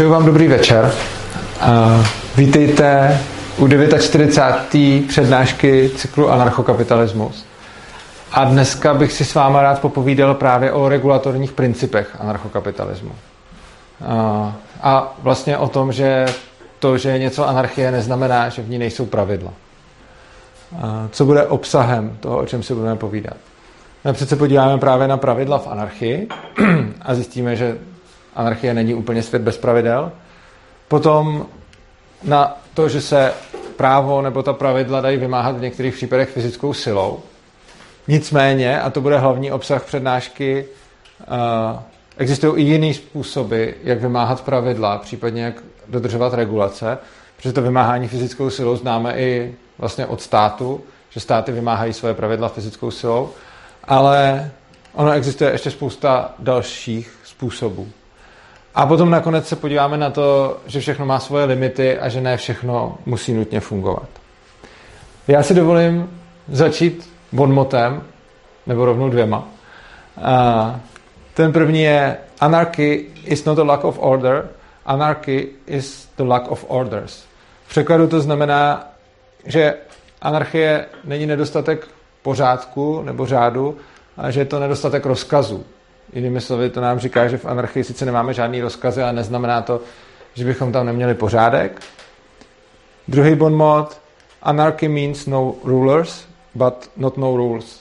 Přeju vám dobrý večer. Vítejte u 49. přednášky cyklu Anarchokapitalismus. A dneska bych si s vámi rád popovídal právě o regulatorních principech anarchokapitalismu. A vlastně o tom, že to, že je něco anarchie, neznamená, že v ní nejsou pravidla. Co bude obsahem toho, o čem si budeme povídat? Napřed se podíváme právě na pravidla v anarchii a zjistíme, že anarchie není úplně svět bez pravidel. Potom na to, že se právo nebo ta pravidla dají vymáhat v některých případech fyzickou silou. Nicméně, a to bude hlavní obsah přednášky, uh, existují i jiné způsoby, jak vymáhat pravidla, případně jak dodržovat regulace, protože to vymáhání fyzickou silou známe i vlastně od státu, že státy vymáhají své pravidla fyzickou silou, ale ono existuje ještě spousta dalších způsobů. A potom nakonec se podíváme na to, že všechno má svoje limity a že ne všechno musí nutně fungovat. Já si dovolím začít bonmotem, nebo rovnou dvěma. A ten první je Anarchy is not a lack of order, anarchy is the lack of orders. V překladu to znamená, že anarchie není nedostatek pořádku nebo řádu, ale že je to nedostatek rozkazu. Jinými slovy, to nám říká, že v anarchii sice nemáme žádný rozkazy, ale neznamená to, že bychom tam neměli pořádek. Druhý bon mod, anarchy means no rulers, but not no rules.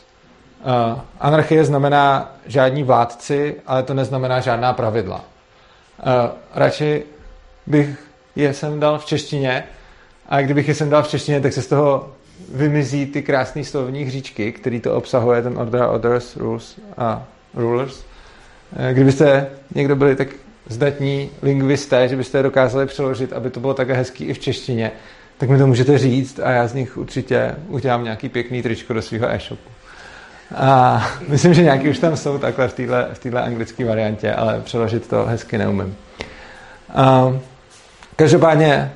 Uh, anarchie znamená žádní vládci, ale to neznamená žádná pravidla. Uh, radši bych je sem dal v češtině a kdybych je sem dal v češtině, tak se z toho vymizí ty krásné slovní hříčky, který to obsahuje, ten order, others, rules a rulers. Eh, kdybyste někdo byli tak zdatní lingvisté, že byste je dokázali přeložit, aby to bylo také hezký i v češtině, tak mi to můžete říct a já z nich určitě udělám nějaký pěkný tričko do svého e-shopu. A myslím, že nějaký už tam jsou takhle v téhle v anglické variantě, ale přeložit to hezky neumím. A, každopádně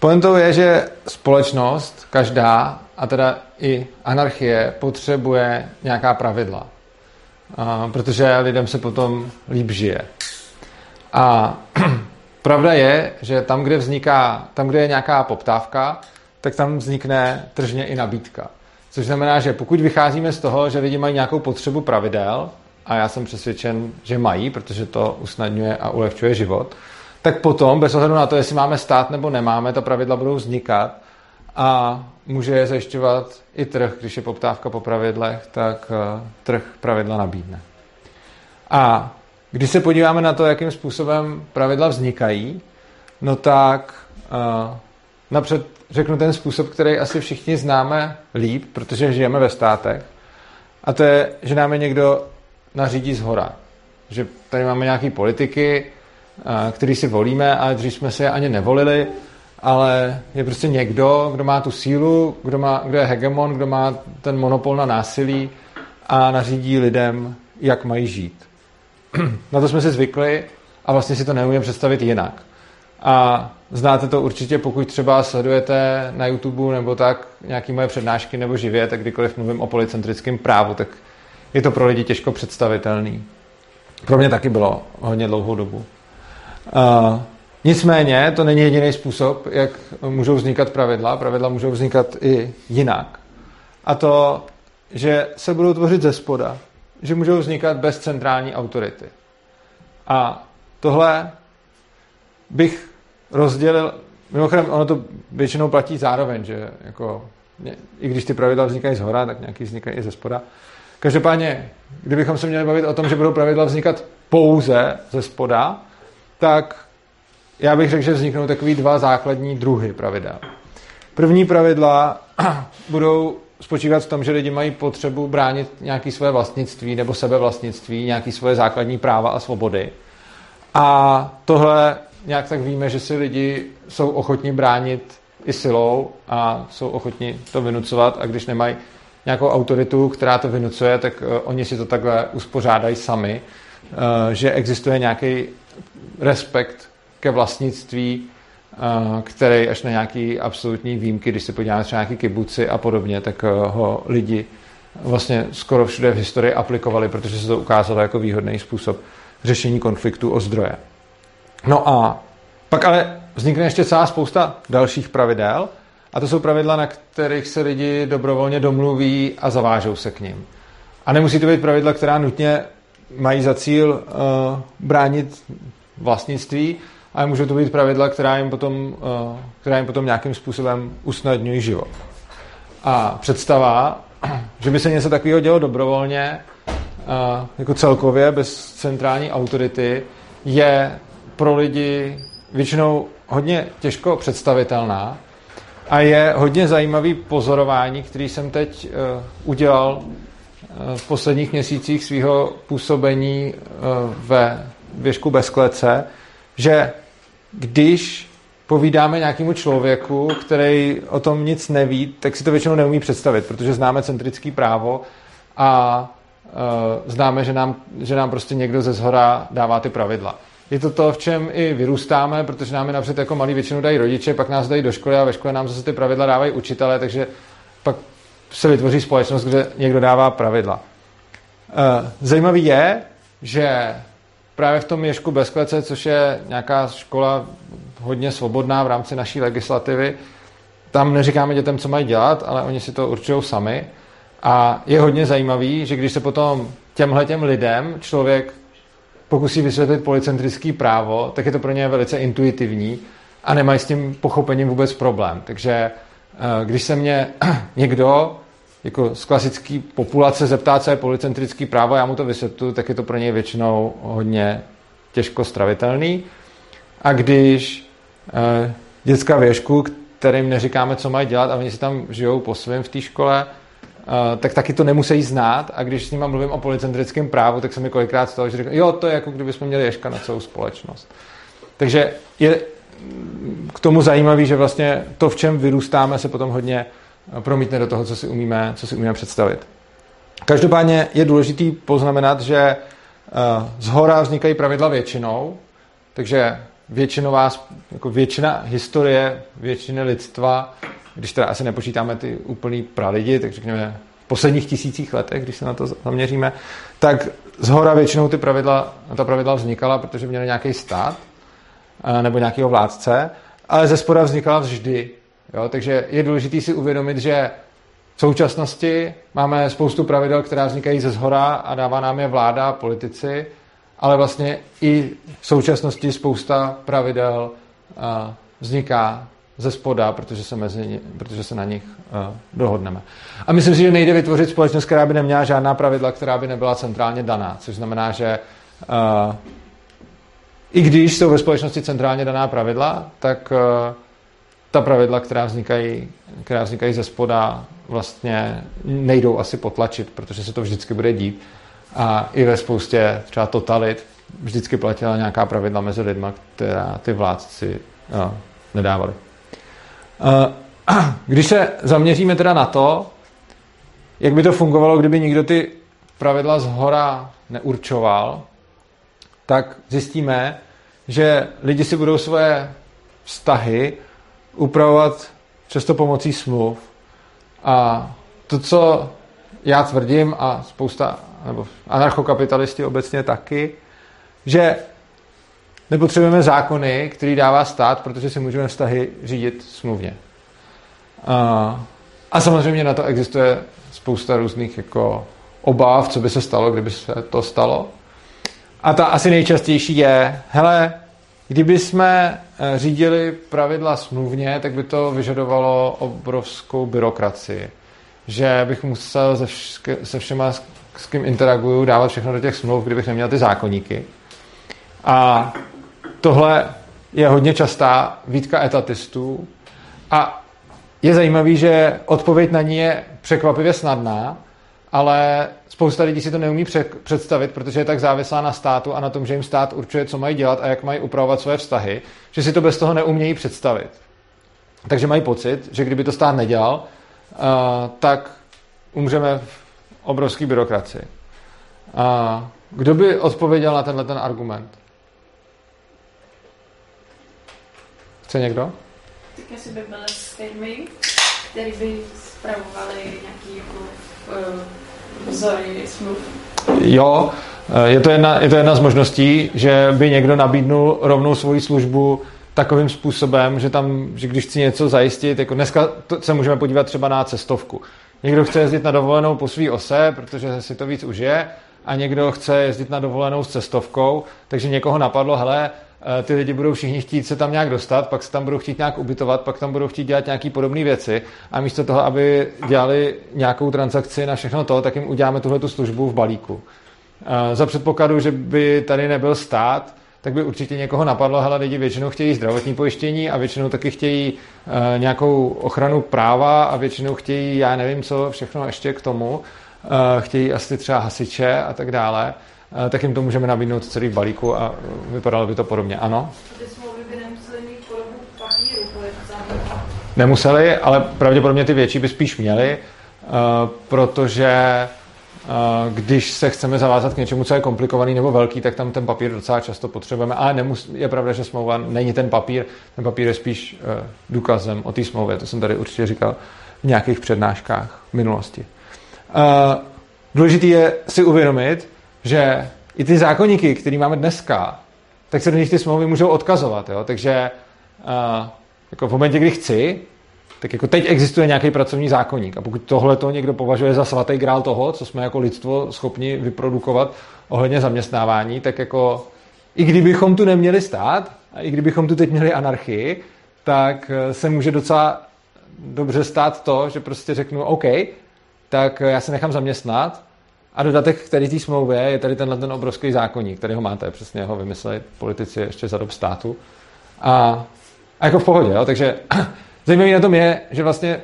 pointou je, že společnost, každá, a teda i anarchie, potřebuje nějaká pravidla a, protože lidem se potom líp žije. A pravda je, že tam, kde vzniká, tam, kde je nějaká poptávka, tak tam vznikne tržně i nabídka. Což znamená, že pokud vycházíme z toho, že lidi mají nějakou potřebu pravidel, a já jsem přesvědčen, že mají, protože to usnadňuje a ulehčuje život, tak potom, bez ohledu na to, jestli máme stát nebo nemáme, ta pravidla budou vznikat a může je zajišťovat i trh, když je poptávka po pravidlech, tak eh, trh pravidla nabídne. A když se podíváme na to, jakým způsobem pravidla vznikají, no tak uh, napřed řeknu ten způsob, který asi všichni známe líp, protože žijeme ve státech. A to je, že nám je někdo nařídí z hora. Že tady máme nějaký politiky, uh, který si volíme, ale dřív jsme si je ani nevolili, ale je prostě někdo, kdo má tu sílu, kdo, má, kdo je hegemon, kdo má ten monopol na násilí a nařídí lidem, jak mají žít. na to jsme si zvykli a vlastně si to neumíme představit jinak. A znáte to určitě, pokud třeba sledujete na YouTube nebo tak nějaké moje přednášky nebo živě, tak kdykoliv mluvím o policentrickém právu, tak je to pro lidi těžko představitelný. Pro mě taky bylo hodně dlouhou dobu. Uh, Nicméně to není jediný způsob, jak můžou vznikat pravidla. Pravidla můžou vznikat i jinak. A to, že se budou tvořit ze spoda, že můžou vznikat bez centrální autority. A tohle bych rozdělil, mimochodem ono to většinou platí zároveň, že jako, i když ty pravidla vznikají z hora, tak nějaký vznikají i ze spoda. Každopádně, kdybychom se měli bavit o tom, že budou pravidla vznikat pouze ze spoda, tak já bych řekl, že vzniknou takový dva základní druhy pravidel. První pravidla budou spočívat v tom, že lidi mají potřebu bránit nějaké své vlastnictví nebo sebevlastnictví, nějaké svoje základní práva a svobody. A tohle nějak tak víme, že si lidi jsou ochotní bránit i silou a jsou ochotní to vynucovat a když nemají nějakou autoritu, která to vynucuje, tak uh, oni si to takhle uspořádají sami, uh, že existuje nějaký respekt ke vlastnictví, eh, který až na nějaký absolutní výjimky, když se podíváme třeba nějaký kibuci a podobně, tak eh, ho lidi vlastně skoro všude v historii aplikovali, protože se to ukázalo jako výhodný způsob řešení konfliktu o zdroje. No a pak ale vznikne ještě celá spousta dalších pravidel a to jsou pravidla, na kterých se lidi dobrovolně domluví a zavážou se k ním. A nemusí to být pravidla, která nutně mají za cíl uh, bránit vlastnictví, ale můžou to být pravidla, která jim potom, uh, která jim potom nějakým způsobem usnadňují život. A představa, že by se něco takového dělo dobrovolně, uh, jako celkově, bez centrální autority, je pro lidi většinou hodně těžko představitelná a je hodně zajímavý pozorování, který jsem teď uh, udělal v posledních měsících svého působení ve věžku bez klece, že když povídáme nějakému člověku, který o tom nic neví, tak si to většinou neumí představit, protože známe centrický právo a uh, známe, že nám, že nám prostě někdo ze zhora dává ty pravidla je to to, v čem i vyrůstáme, protože nám je napřed jako malý většinu dají rodiče, pak nás dají do školy a ve škole nám zase ty pravidla dávají učitelé, takže pak se vytvoří společnost, kde někdo dává pravidla. Eh, zajímavý je, že právě v tom Ježku bez klece, což je nějaká škola hodně svobodná v rámci naší legislativy, tam neříkáme dětem, co mají dělat, ale oni si to určují sami. A je hodně zajímavý, že když se potom těmhle těm lidem člověk pokusí vysvětlit policentrický právo, tak je to pro ně velice intuitivní a nemají s tím pochopením vůbec problém. Takže eh, když se mě někdo jako z klasické populace zeptá, co je policentrický právo, já mu to vysvětlu, tak je to pro něj většinou hodně těžko stravitelný. A když eh, dětská věšku, kterým neříkáme, co mají dělat a oni si tam žijou po svém v té škole, Eh, tak taky to nemusí znát a když s nima mluvím o policentrickém právu, tak se mi kolikrát stalo, že říkám, jo, to je jako kdyby jsme měli ješka na celou společnost. Takže je k tomu zajímavý, že vlastně to, v čem vyrůstáme, se potom hodně promítne do toho, co si umíme, co si umíme představit. Každopádně je důležitý poznamenat, že eh, z hora vznikají pravidla většinou, takže většinová, jako většina historie, většiny lidstva když teda asi nepočítáme ty úplný pralidi, tak řekněme v posledních tisících letech, když se na to zaměříme, tak z hora většinou ty pravidla, ta pravidla vznikala, protože měli nějaký stát eh, nebo nějakého vládce, ale ze spoda vznikala vždy. Jo? Takže je důležité si uvědomit, že v současnosti máme spoustu pravidel, která vznikají ze zhora a dává nám je vláda, politici, ale vlastně i v současnosti spousta pravidel eh, vzniká ze spoda, protože se, mezi, protože se na nich uh, dohodneme. A myslím si, že nejde vytvořit společnost, která by neměla žádná pravidla, která by nebyla centrálně daná, což znamená, že uh, i když jsou ve společnosti centrálně daná pravidla, tak ta pravidla, která vznikají, která vznikají ze spoda, vlastně nejdou asi potlačit, protože se to vždycky bude dít. A i ve spoustě třeba totalit vždycky platila nějaká pravidla mezi lidmi, která ty vládci uh, nedávali. Eh, když se zaměříme teda na to, jak by to fungovalo, kdyby nikdo ty pravidla z hora neurčoval, tak zjistíme, že lidi si budou svoje vztahy upravovat často pomocí smluv. A to, co já tvrdím a spousta, nebo anarchokapitalisti obecně taky, že Nepotřebujeme zákony, který dává stát, protože si můžeme vztahy řídit smluvně. A, a samozřejmě na to existuje spousta různých jako obav, co by se stalo, kdyby se to stalo. A ta asi nejčastější je, hele, kdyby jsme eh, řídili pravidla smluvně, tak by to vyžadovalo obrovskou byrokracii. Že bych musel se, vš- se všema, s kým interaguju, dávat všechno do těch smluv, kdybych neměl ty zákonníky. A tohle je hodně častá výtka etatistů a je zajímavý, že odpověď na ní je překvapivě snadná, ale spousta lidí si to neumí představit, protože je tak závislá na státu a na tom, že jim stát určuje, co mají dělat a jak mají upravovat své vztahy, že si to bez toho neumějí představit. Takže mají pocit, že kdyby to stát nedělal, uh, tak umřeme v obrovské byrokracii. Kdo by odpověděl na tenhle ten argument? Chce někdo? Tak asi by byly firmy, které by spravovaly nějaký jako vzájemných smluv? Jo, eh, je to, jedna, je to jedna z možností, že by někdo nabídnul rovnou svoji službu takovým způsobem, že tam, že když chci něco zajistit, jako dneska se můžeme podívat třeba na cestovku. Někdo chce jezdit na dovolenou po své ose, protože si to víc užije, a někdo chce jezdit na dovolenou s cestovkou, takže někoho napadlo, hele, eh, ty lidi budou všichni chtít se tam nějak dostat, pak se tam budou chtít nějak ubytovat, pak tam budou chtít dělat nějaké podobné věci a místo toho, aby dělali nějakou transakci na všechno to, tak jim uděláme tuhle tu službu v balíku. Eh, za předpokladu, že by tady nebyl stát, tak by určitě někoho napadlo, hele, lidi většinou chtějí zdravotní pojištění a většinou taky chtějí uh, nějakou ochranu práva a většinou chtějí, já nevím co, všechno ještě k tomu. Chtějí asi třeba hasiče a tak dále. Uh, tak jim to můžeme nabídnout celý balíku a vypadalo by to podobně. Ano? Nemuseli, ale pravděpodobně ty větší by spíš měly, uh, protože když se chceme zavázat k něčemu, co je komplikovaný nebo velký, tak tam ten papír docela často potřebujeme. Ale nemus, je pravda, že smlouva není ten papír, ten papír je spíš důkazem o té smlouvě. To jsem tady určitě říkal v nějakých přednáškách v minulosti. Důležitý je si uvědomit, že i ty zákonníky, které máme dneska, tak se do nich ty smlouvy můžou odkazovat. Jo? Takže uh, jako v momentě, kdy chci, tak jako teď existuje nějaký pracovní zákonník a pokud tohle to někdo považuje za svatý grál toho, co jsme jako lidstvo schopni vyprodukovat ohledně zaměstnávání, tak jako i kdybychom tu neměli stát a i kdybychom tu teď měli anarchii, tak eh, se může docela dobře stát to, že prostě řeknu OK, tak já se nechám zaměstnat a dodatek k tady té smlouvě je tady tenhle ten obrovský zákonník, který ho máte, přesně ho vymysleli politici ještě za dob státu. A, a jako v pohodě, jo? takže Zajímavé na tom je, že vlastně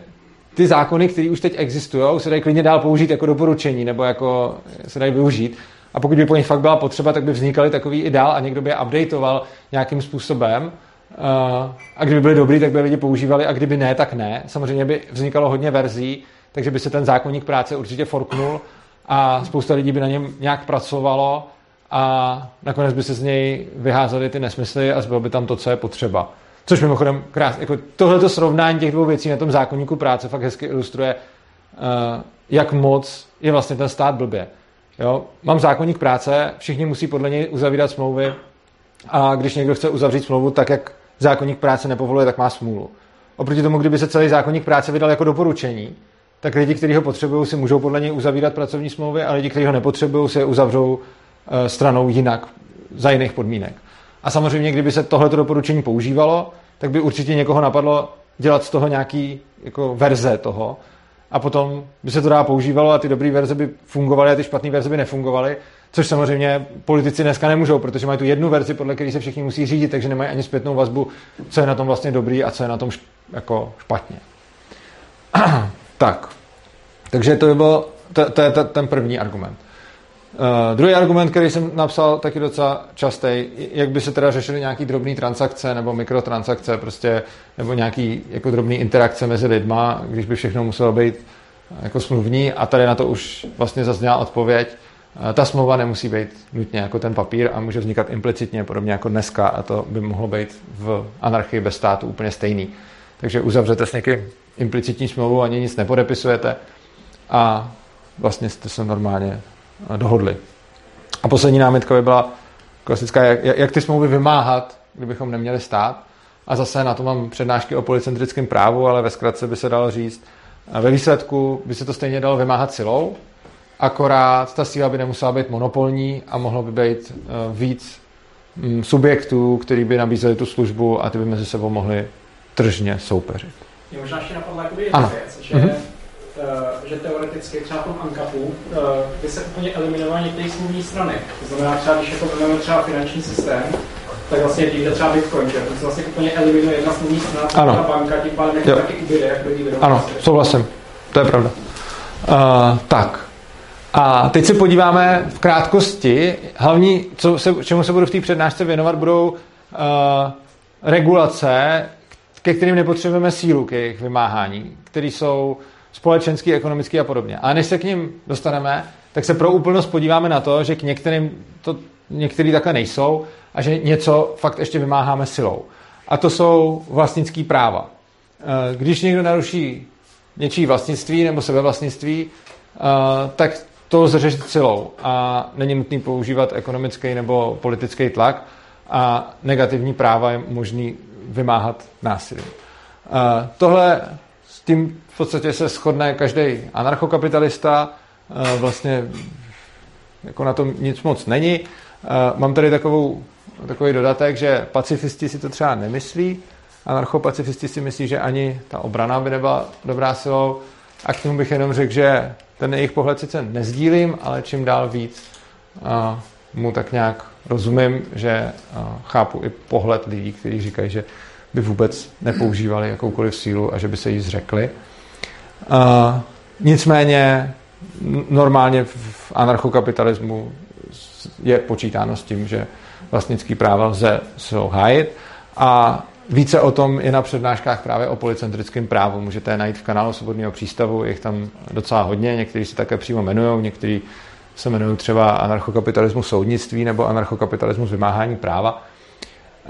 ty zákony, které už teď existují, se dají klidně dál použít jako doporučení nebo jako se dají využít. A pokud by po nich fakt byla potřeba, tak by vznikaly takový i dál a někdo by je updateoval nějakým způsobem. Eh, a kdyby byly dobrý, tak by lidi používali a kdyby ne, tak ne. Samozřejmě by vznikalo hodně verzí, takže by se ten zákonník práce určitě forknul a spousta lidí by na něm nějak pracovalo a nakonec by se z něj vyházely ty nesmysly a zbylo by tam to, co je potřeba. Což mimochodem krásně, jako tohleto srovnání těch dvou věcí na tom zákonníku práce fakt hezky ilustruje, uh, jak moc je vlastně ten stát blbě. Jo? Mám zákonník práce, všichni musí podle něj uzavírat smlouvy a když někdo chce uzavřít smlouvu tak, jak zákonník práce nepovoluje, tak má smůlu. Oproti tomu, kdyby se celý zákonník práce vydal jako doporučení, tak lidi, kteří ho potřebují, si můžou podle něj uzavírat pracovní smlouvy a lidi, kteří ho nepotřebují, si je uzavřou uh, stranou jinak, za jiných podmínek. A samozřejmě, kdyby se tohleto doporučení používalo, tak by určitě někoho napadlo dělat z toho nějaký jako verze toho. A potom by se to dá používalo a ty dobré verze by fungovaly a ty špatné verze by nefungovaly. Což samozřejmě politici dneska nemůžou, protože mají tu jednu verzi, podle které se všichni musí řídit, takže nemají ani zpětnou vazbu, co je na tom vlastně dobrý a co je na tom jako špatně. tak. Takže to by bylo, to, to je ten první argument. Uh, druhý argument, který jsem napsal taky docela častý, jak by se teda řešily nějaký drobné transakce nebo mikrotransakce, prostě, nebo nějaký jako drobný interakce mezi lidma, když by všechno muselo být jako smluvní a tady na to už vlastně zazněla odpověď. Uh, ta smlouva nemusí být nutně jako ten papír a může vznikat implicitně, podobně jako dneska a to by mohlo být v anarchii bez státu úplně stejný. Takže uzavřete s někým implicitní smlouvu, ani nic nepodepisujete a vlastně jste se normálně dohodli. A poslední námitka by byla klasická, jak, jak ty smlouvy vymáhat, kdybychom neměli stát. A zase na to mám přednášky o policentrickém právu, ale ve zkratce by se dalo říct, ve výsledku by se to stejně dalo vymáhat silou, akorát ta síla by nemusela být monopolní a mohlo by být eh, víc mm, subjektů, který by nabízeli tu službu a ty by mezi sebou mohli tržně soupeřit. Je možná ještě napadla jedna věc, že mm-hmm Eh, že teoreticky třeba v tom ANCAPu eh, by se úplně eliminovaly některé smluvní strany. To znamená třeba, když jako vezmeme třeba finanční systém, tak vlastně tím, třeba Bitcoin, že to se vlastně úplně eliminuje jedna smluvní strana, ano. ta banka, tím pádem jako taky ubyde, jak by Ano, souhlasím. To je pravda. Uh, tak. A teď se podíváme v krátkosti. Hlavní, co se, čemu se budu v té přednášce věnovat, budou uh, regulace, ke kterým nepotřebujeme sílu k jejich vymáhání, které jsou společenský, ekonomický a podobně. Ale než se k ním dostaneme, tak se pro úplnost podíváme na to, že k některým to některý takhle nejsou a že něco fakt ještě vymáháme silou. A to jsou vlastnický práva. Eh, když někdo naruší něčí vlastnictví nebo sebevlastnictví, eh, tak to lze řešit silou a není nutný používat ekonomický nebo politický tlak a negativní práva je možný vymáhat násilím. Tohle s tím v podstatě se shodne každý anarchokapitalista, vlastně jako na tom nic moc není. Mám tady takovou, takový dodatek, že pacifisti si to třeba nemyslí, anarchopacifisti si myslí, že ani ta obrana by nebyla dobrá silou a k tomu bych jenom řekl, že ten jejich pohled sice nezdílím, ale čím dál víc mu tak nějak rozumím, že chápu i pohled lidí, kteří říkají, že by vůbec nepoužívali jakoukoliv sílu a že by se jí zřekli. Nicméně normálně v anarchokapitalismu je počítáno s tím, že vlastnický práva lze hájit a více o tom je na přednáškách právě o policentrickém právu. Můžete je najít v kanálu Svobodného přístavu, je jich tam docela hodně, někteří se také přímo jmenují, někteří se jmenují třeba anarchokapitalismus soudnictví nebo anarchokapitalismus vymáhání práva.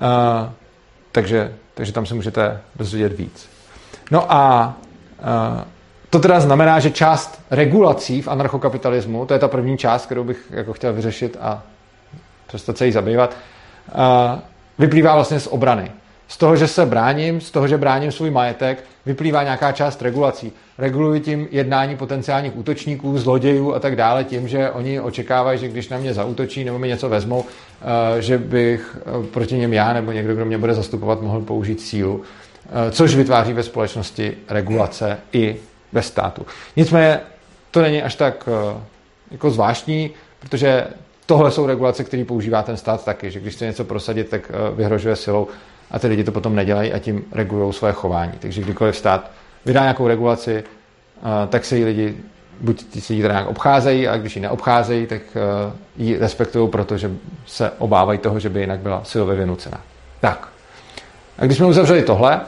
Uh, takže, takže tam se můžete dozvědět víc. No a uh, to teda znamená, že část regulací v anarchokapitalismu, to je ta první část, kterou bych jako chtěl vyřešit a přestat se jí zabývat, uh, vyplývá vlastně z obrany. Z toho, že se bráním, z toho, že bráním svůj majetek, vyplývá nějaká část regulací. Reguluji tím jednání potenciálních útočníků, zlodějů a tak dále, tím, že oni očekávají, že když na mě zautočí nebo mi něco vezmou, eh, že bych eh, proti něm já nebo někdo, kdo mě bude zastupovat, mohl použít sílu. Eh, což vytváří ve společnosti regulace i ve státu. Nicméně to není až tak jako zvláštní, protože tohle jsou regulace, které používá ten stát taky, že když chce něco prosadit, tak vyhrožuje silou a ty lidi to potom nedělají a tím regulují své chování. Takže kdykoliv stát vydá nějakou regulaci, tak se jí lidi buď si ji teda nějak obcházejí, a když ji neobcházejí, tak ji respektují, protože se obávají toho, že by jinak byla silově vynucena. Tak. A když jsme uzavřeli tohle,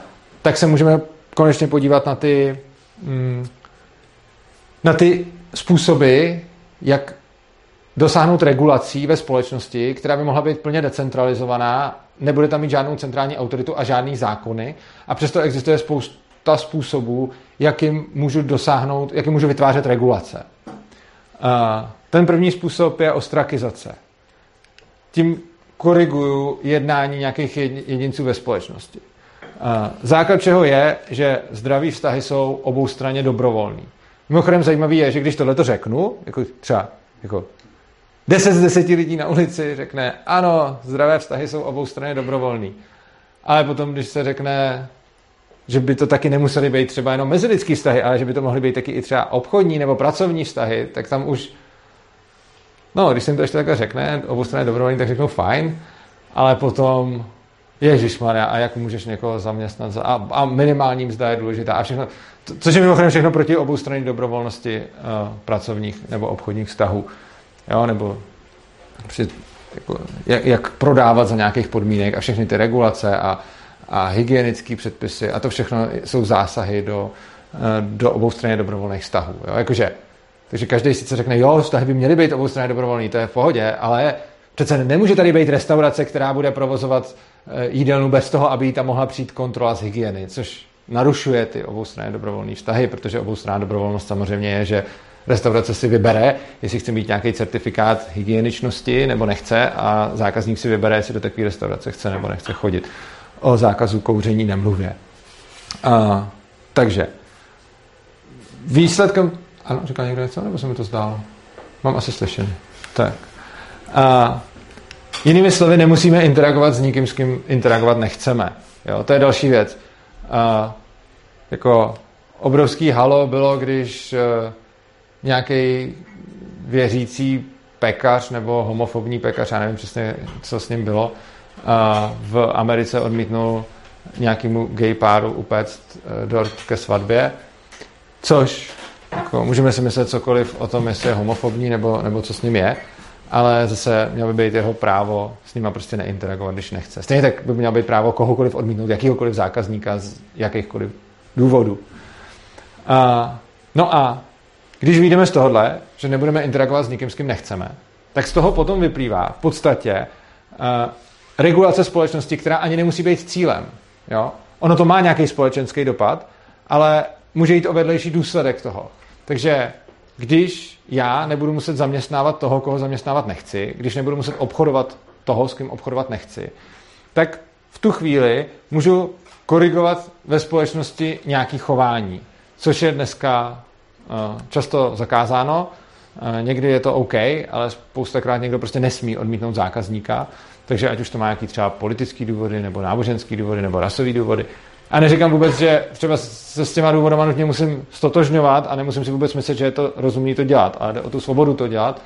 tak se můžeme konečně podívat na ty, mm, na ty způsoby, jak dosáhnout regulací ve společnosti, která by mohla být plně decentralizovaná, nebude tam mít žádnou centrální autoritu a žádný zákony a přesto existuje spousta způsobů, jakým můžu dosáhnout, jakým můžu vytvářet regulace. Ten první způsob je ostrakizace. Tím koriguju jednání nějakých jedinců ve společnosti. Základ čeho je, že zdraví vztahy jsou obou straně dobrovolný. Mimochodem zajímavý je, že když tohle to řeknu, jako třeba jako 10 z 10 lidí na ulici řekne, ano, zdravé vztahy jsou obou strany dobrovolný. Ale potom, když se řekne, že by to taky nemuseli být třeba jenom mezilidský vztahy, ale že by to mohly být taky i třeba obchodní nebo pracovní vztahy, tak tam už, no, když se jim to ještě takhle řekne, obou strany dobrovolný, tak řeknou fajn, ale potom, Maria, a jak můžeš někoho zaměstnat za, a, a minimální mzda je důležitá. A všechno, což je mimochodem všechno proti obou strany dobrovolnosti uh, pracovních nebo obchodních vztahů jo, nebo při, jako, jak, jak prodávat za nějakých podmínek a všechny ty regulace a, a hygienické předpisy a to všechno jsou zásahy do, eh, do obou strany dobrovolných vztahů. Jo? Jakože, takže každý sice řekne, jo, vztahy by měly být obou strany dobrovolný, to je v pohodě, ale přece nemůže tady být restaurace, která bude provozovat eh, jídelnu bez toho, aby jí tam mohla přijít kontrola z hygieny, což narušuje ty obou dobrovolné vztahy, protože obou strany dobrovolnost samozřejmě je, že restaurace si vybere, jestli chce mít nějaký certifikát hygieničnosti nebo nechce a zákazník si vybere, jestli do takové restaurace chce nebo nechce chodit. O zákazu kouření nemluvě. A, takže výsledkem... Ano, říká někdo něco, nebo se mi to zdálo? Mám asi slyšení. Tak. A, jinými slovy, nemusíme interagovat s nikým, s kým interagovat nechceme. Jo, to je další věc. A, jako obrovský halo bylo, když nějaký věřící pekař nebo homofobní pekař, já nevím přesně, co s ním bylo, v Americe odmítnul nějakému gay páru upéct e, dort ke svatbě, což jako, můžeme si myslet cokoliv o tom, jestli je homofobní nebo, nebo co s ním je, ale zase mělo by být jeho právo s nima prostě neinteragovat, když nechce. Stejně tak by mělo být právo kohokoliv odmítnout, jakýhokoliv zákazníka z jakýchkoliv důvodů. A, no a když vyjdeme z tohohle, že nebudeme interagovat s nikým, s kým nechceme, tak z toho potom vyplývá v podstatě uh, regulace společnosti, která ani nemusí být cílem. Jo? Ono to má nějaký společenský dopad, ale může jít o vedlejší důsledek toho. Takže když já nebudu muset zaměstnávat toho, koho zaměstnávat nechci, když nebudu muset obchodovat toho, s kým obchodovat nechci, tak v tu chvíli můžu korigovat ve společnosti nějaké chování, což je dneska často zakázáno. Uh, někdy je to OK, ale spoustakrát někdo prostě nesmí odmítnout zákazníka. Takže ať už to má nějaký třeba politický důvody, nebo náboženský důvody, nebo rasový důvody. A neříkám vůbec, že třeba se s těma důvodama nutně musím stotožňovat a nemusím si vůbec myslet, že je to rozumný to dělat, ale jde o tu svobodu to dělat.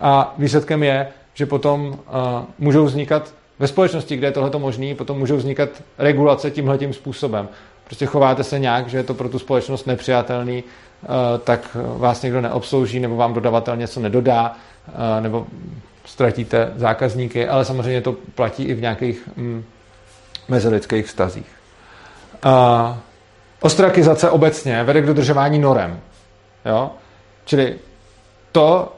A výsledkem je, že potom uh, můžou vznikat ve společnosti, kde je tohle možné, potom můžou vznikat regulace tímhle tím způsobem. Prostě chováte se nějak, že je to pro tu společnost nepřijatelný, tak vás někdo neobslouží, nebo vám dodavatel něco nedodá, uh, nebo ztratíte zákazníky, ale samozřejmě to platí i v nějakých mm, mezilidských vztazích. Uh, ostrakizace obecně vede k dodržování norem. Jo? Čili to,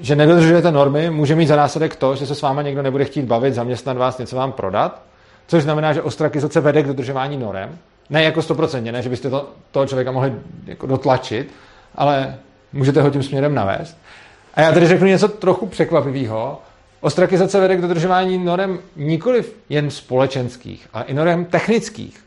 že nedodržujete normy, může mít za následek to, že se s váma někdo nebude chtít bavit, zaměstnat vás, něco vám prodat, což znamená, že ostrakizace vede k dodržování norem. Ne jako stoprocentně, ne, že byste to, toho člověka mohli jako dotlačit, ale můžete ho tím směrem navést. A já tady řeknu něco trochu překvapivého. Ostrakizace vede k dodržování norem nikoliv jen společenských, ale i norem technických.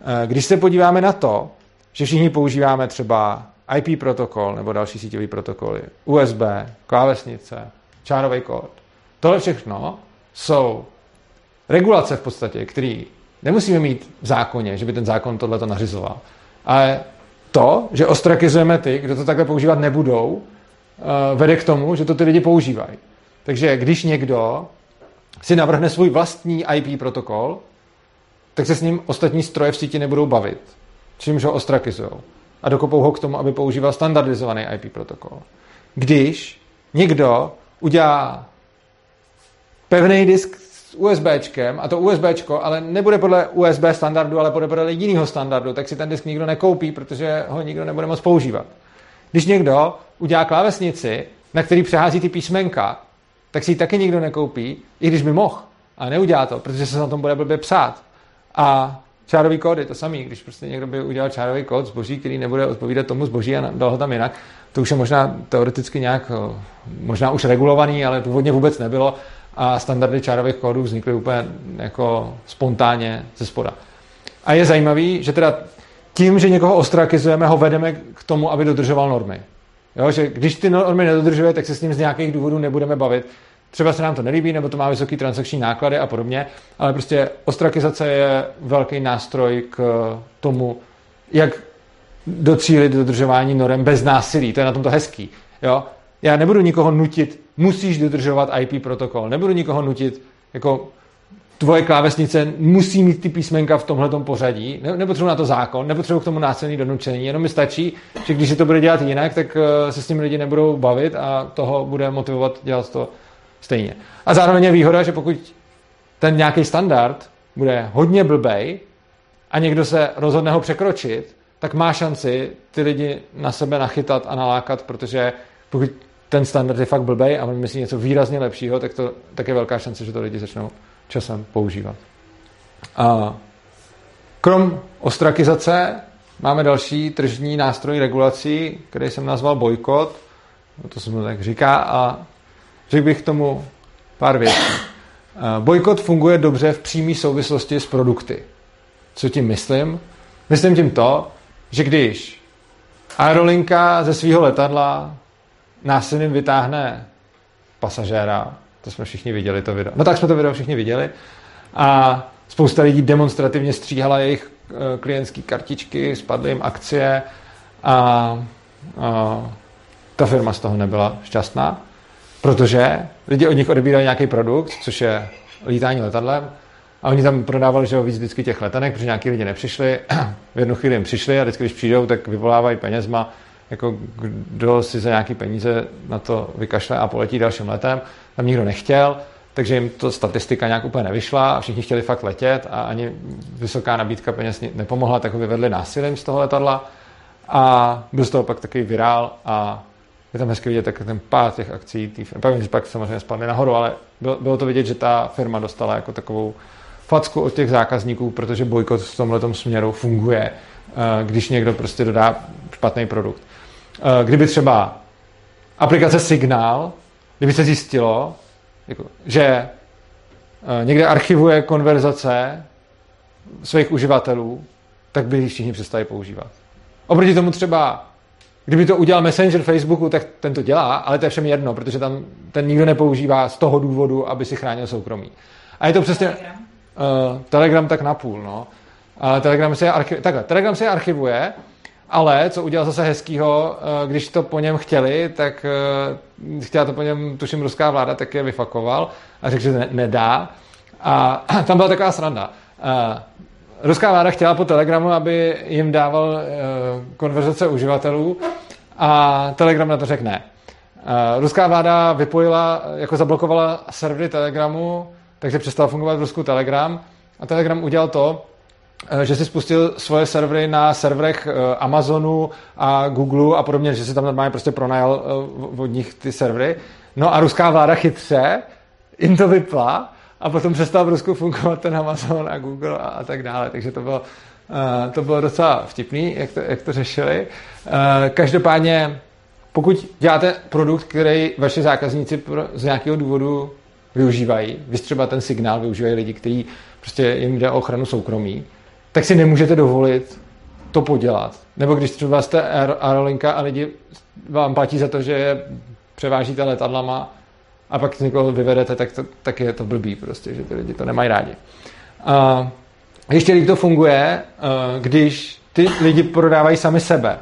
Eh, když se podíváme na to, že všichni používáme třeba IP protokol nebo další síťové protokoly, USB, klávesnice, čárový kód, tohle všechno jsou regulace v podstatě, které nemusíme mít v zákoně, že by ten zákon tohle nařizoval. Ale to, že ostrakizujeme ty, kdo to takhle používat nebudou, Eh, vede k tomu, že to ty lidi používají. Takže když někdo si navrhne svůj vlastní IP protokol, tak se s ním ostatní stroje v síti nebudou bavit, čímž ho ostrakizují. A dokopou ho k tomu, aby používal standardizovaný IP protokol. Když někdo udělá pevný disk USBčkem, a to USBčko, ale nebude podle USB standardu, ale bude podle jiného standardu, tak si ten disk nikdo nekoupí, protože ho nikdo nebude moc používat. Když někdo udělá klávesnici, na který přehází ty písmenka, tak si ji taky nikdo nekoupí, i když by mohl. A neudělá to, protože se na tom bude blbě psát. A čárový kód je to samý. Když prostě někdo by udělal čárový kód zboží, který nebude odpovídat tomu zboží a dal ho tam jinak, to už je možná teoreticky nějak, možná už regulovaný, ale původně vůbec nebylo a standardy čárových kódů vznikly úplně jako spontánně ze spoda. A je zajímavý, že teda tím, že někoho ostrakizujeme, ho vedeme k tomu, aby dodržoval normy. Jo, že když ty normy nedodržuje, tak se s ním z nějakých důvodů nebudeme bavit. Třeba se nám to nelíbí, nebo to má vysoký transakční náklady a podobně, ale prostě ostrakizace je velký nástroj k tomu, jak docílit dodržování norem bez násilí. To je na tomto hezký. Jo? Já nebudu nikoho nutit, musíš dodržovat IP protokol, nebudu nikoho nutit, jako tvoje klávesnice musí mít ty písmenka v tomhle pořadí, ne, nepotřebuji na to zákon, nepotřebuji k tomu násilný donučení, jenom mi stačí, že když se to bude dělat jinak, tak eh, se s tím lidi nebudou bavit a toho bude motivovat dělat to stejně. A zároveň je výhoda, že pokud ten nějaký standard bude hodně blbej a někdo se rozhodne ho překročit, tak má šanci ty lidi na sebe nachytat a nalákat, protože pokud ten standard je fakt blbej a on myslí něco výrazně lepšího, tak, to, tak je velká šance, že to lidi začnou časem používat. A krom ostrakizace máme další tržní nástroj regulací, který jsem nazval bojkot. No to se mu tak říká a řekl bych tomu pár věcí. Bojkot funguje dobře v přímé souvislosti s produkty. Co tím myslím? Myslím tím to, že když aerolinka ze svého letadla násilím vytáhne pasažéra, to jsme všichni viděli, to video. No tak jsme to video všichni viděli. A spousta lidí demonstrativně stříhala jejich eh, klientské kartičky, spadly jim akcie a, a ta firma z toho nebyla šťastná, protože lidi od nich odebírali nějaký produkt, což je lítání letadlem, a oni tam prodávali že víc vždycky těch letenek, protože nějaký lidi nepřišli, v jednu chvíli jim přišli a vždycky, když přijdou, tak vyvolávají penězma, jako kdo si za nějaký peníze na to vykašle a poletí dalším letem tam nikdo nechtěl, takže jim to statistika nějak úplně nevyšla a všichni chtěli fakt letět a ani vysoká nabídka peněz nepomohla, tak ho vyvedli násilím z toho letadla a byl z toho pak takový virál a je tam hezky vidět tak ten pád těch akcí, tý, pak, pak samozřejmě spadly nahoru, ale bylo, bylo, to vidět, že ta firma dostala jako takovou facku od těch zákazníků, protože bojkot v tomhle směru funguje, eh, když někdo prostě dodá špatný produkt. Eh, kdyby třeba aplikace Signál, kdyby se zjistilo, jako, že eh, někde archivuje konverzace svých uživatelů, tak by ji všichni přestali používat. Oproti tomu třeba, kdyby to udělal Messenger Facebooku, tak ten to dělá, ale to je všem jedno, protože tam ten nikdo nepoužívá z toho důvodu, aby si chránil soukromí. A je to přesně... Telegram, uh, Telegram tak napůl, no. Ale Telegram se, archiv, takhle, Telegram se archivuje, ale co udělal zase hezkýho, uh, když to po něm chtěli, tak uh, chtěla to po něm, tuším, ruská vláda, tak je vyfakoval a řekl, že ne, nedá. A tam byla taková sranda. Uh, ruská vláda chtěla po Telegramu, aby jim dával konverzace uživatelů a Telegram na to řekl ne. Ruská vláda vypojila, jako zablokovala servery Telegramu, takže přestal fungovat v Rusku Telegram a Telegram udělal to, že si spustil svoje servery na serverech uh, Amazonu a Google a podobně, že si tam normálně prostě pronajal od nich ty servery. No a ruská vláda chytře jim to vypla a potom přestal v Rusku fungovat ten Amazon a Google a, a tak dále. Takže to bylo, to bylo docela vtipný, jak to, jak to řešili. Každopádně, pokud děláte produkt, který vaši zákazníci pro, z nějakého důvodu využívají, vy třeba ten signál využívají lidi, kteří prostě jim jde o ochranu soukromí, tak si nemůžete dovolit to podělat. Nebo když třeba jste aerolinka a lidi vám platí za to, že je převážíte letadlama, a pak někoho vyvedete, tak, to, tak je to blbý prostě, že ty lidi to nemají rádi. A ještě líp to funguje, když ty lidi prodávají sami sebe.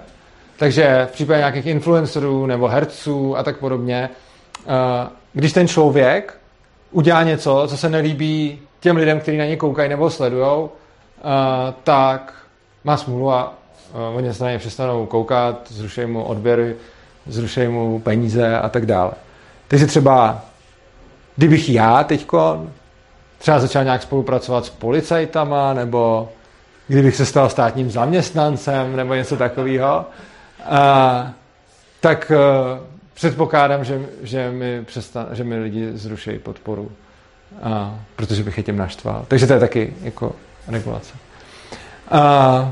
Takže v případě nějakých influencerů nebo herců a tak podobně, když ten člověk udělá něco, co se nelíbí těm lidem, kteří na ně koukají nebo sledují, tak má smůlu a oni se na ně přestanou koukat, zrušejí mu odběry, zrušejí mu peníze a tak dále. Takže třeba, kdybych já teď třeba začal nějak spolupracovat s policajtama, nebo kdybych se stal státním zaměstnancem, nebo něco takového, tak a, e, předpokládám, že, že, mi přestan, že mi lidi zruší podporu, a, protože bych je tím naštval. Takže to je taky jako regulace. A,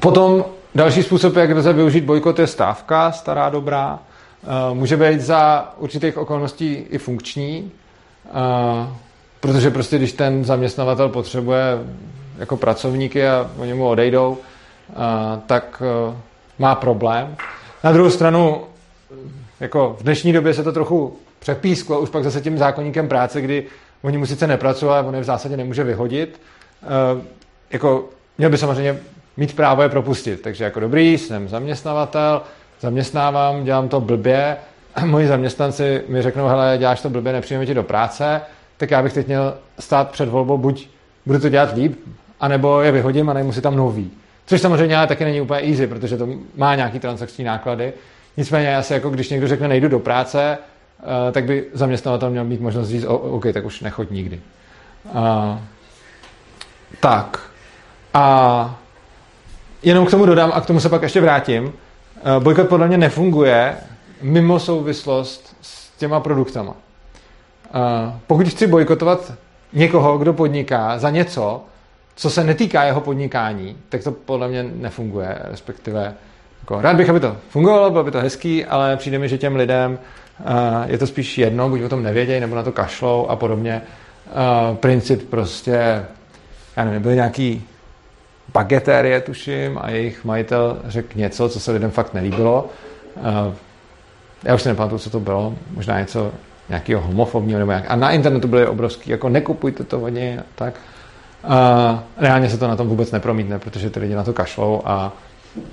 potom další způsob, jak lze využít bojkot, je stávka, stará dobrá. Eh, může být za určitých okolností i funkční, eh, protože prostě když ten zaměstnavatel potřebuje jako pracovníky a oni mu odejdou, eh, tak má problém. Na druhou stranu, jako v dnešní době se to trochu přepísklo, už pak zase tím zákonníkem práce, kdy oni mu sice nepracují, ale on je v zásadě nemůže vyhodit. Jako, měl by samozřejmě mít právo je propustit. Takže jako dobrý, jsem zaměstnavatel, zaměstnávám, dělám to blbě, moji zaměstnanci mi řeknou, hele, děláš to blbě, nepřijeme ti do práce, tak já bych teď měl stát před volbou, buď budu to dělat líp, anebo je vyhodím a najmu si tam nový. Což samozřejmě ale taky není úplně easy, protože to má nějaký transakční náklady. Nicméně asi jako když někdo řekne nejdu do práce, eh, tak by zaměstnavatel měl mít možnost říct, OK, tak už nechoď nikdy. Uh, tak. A jenom k tomu dodám a k tomu se pak ještě vrátím. Eh, bojkot podle mě nefunguje mimo souvislost s těma produktama. Eh, pokud chci bojkotovat někoho, kdo podniká za něco, co se netýká jeho podnikání, tak to podle mě nefunguje, respektive jako, rád bych, aby to fungovalo, bylo by to hezký, ale přijde mi, že těm lidem uh, je to spíš jedno, buď o tom nevědějí, nebo na to kašlou a podobně. Uh, princip prostě, já nevím, byl nějaký Bagetérie, tuším, a jejich majitel řekl něco, co se lidem fakt nelíbilo. Eh, já už si nepamatuju, co to bylo, možná něco nějakého homofobního nebo jak. A na internetu byly obrovský, jako nekupujte to oni tak. A reálně se to na tom vůbec nepromítne, protože ty lidi na to kašlou a,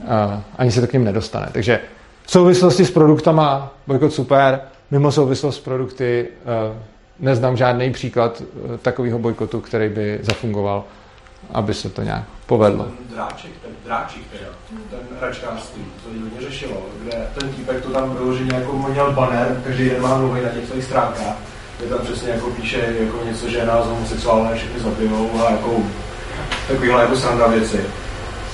a ani se to k ním nedostane. Takže v souvislosti s produktama bojkot super, mimo souvislost s produkty eh, neznám žádný příklad eh, takového bojkotu, který by zafungoval aby se to nějak povedlo. Ten dráček, ten dráček teda, ten hračkářství, to hodně řešilo, kde ten týpek to tam vyloženě jako měl banner, každý den má nový na těch svých stránkách, kde tam přesně jako píše jako něco, že nás homosexuálné všechny zabijou a jako takovýhle jako sranda věci.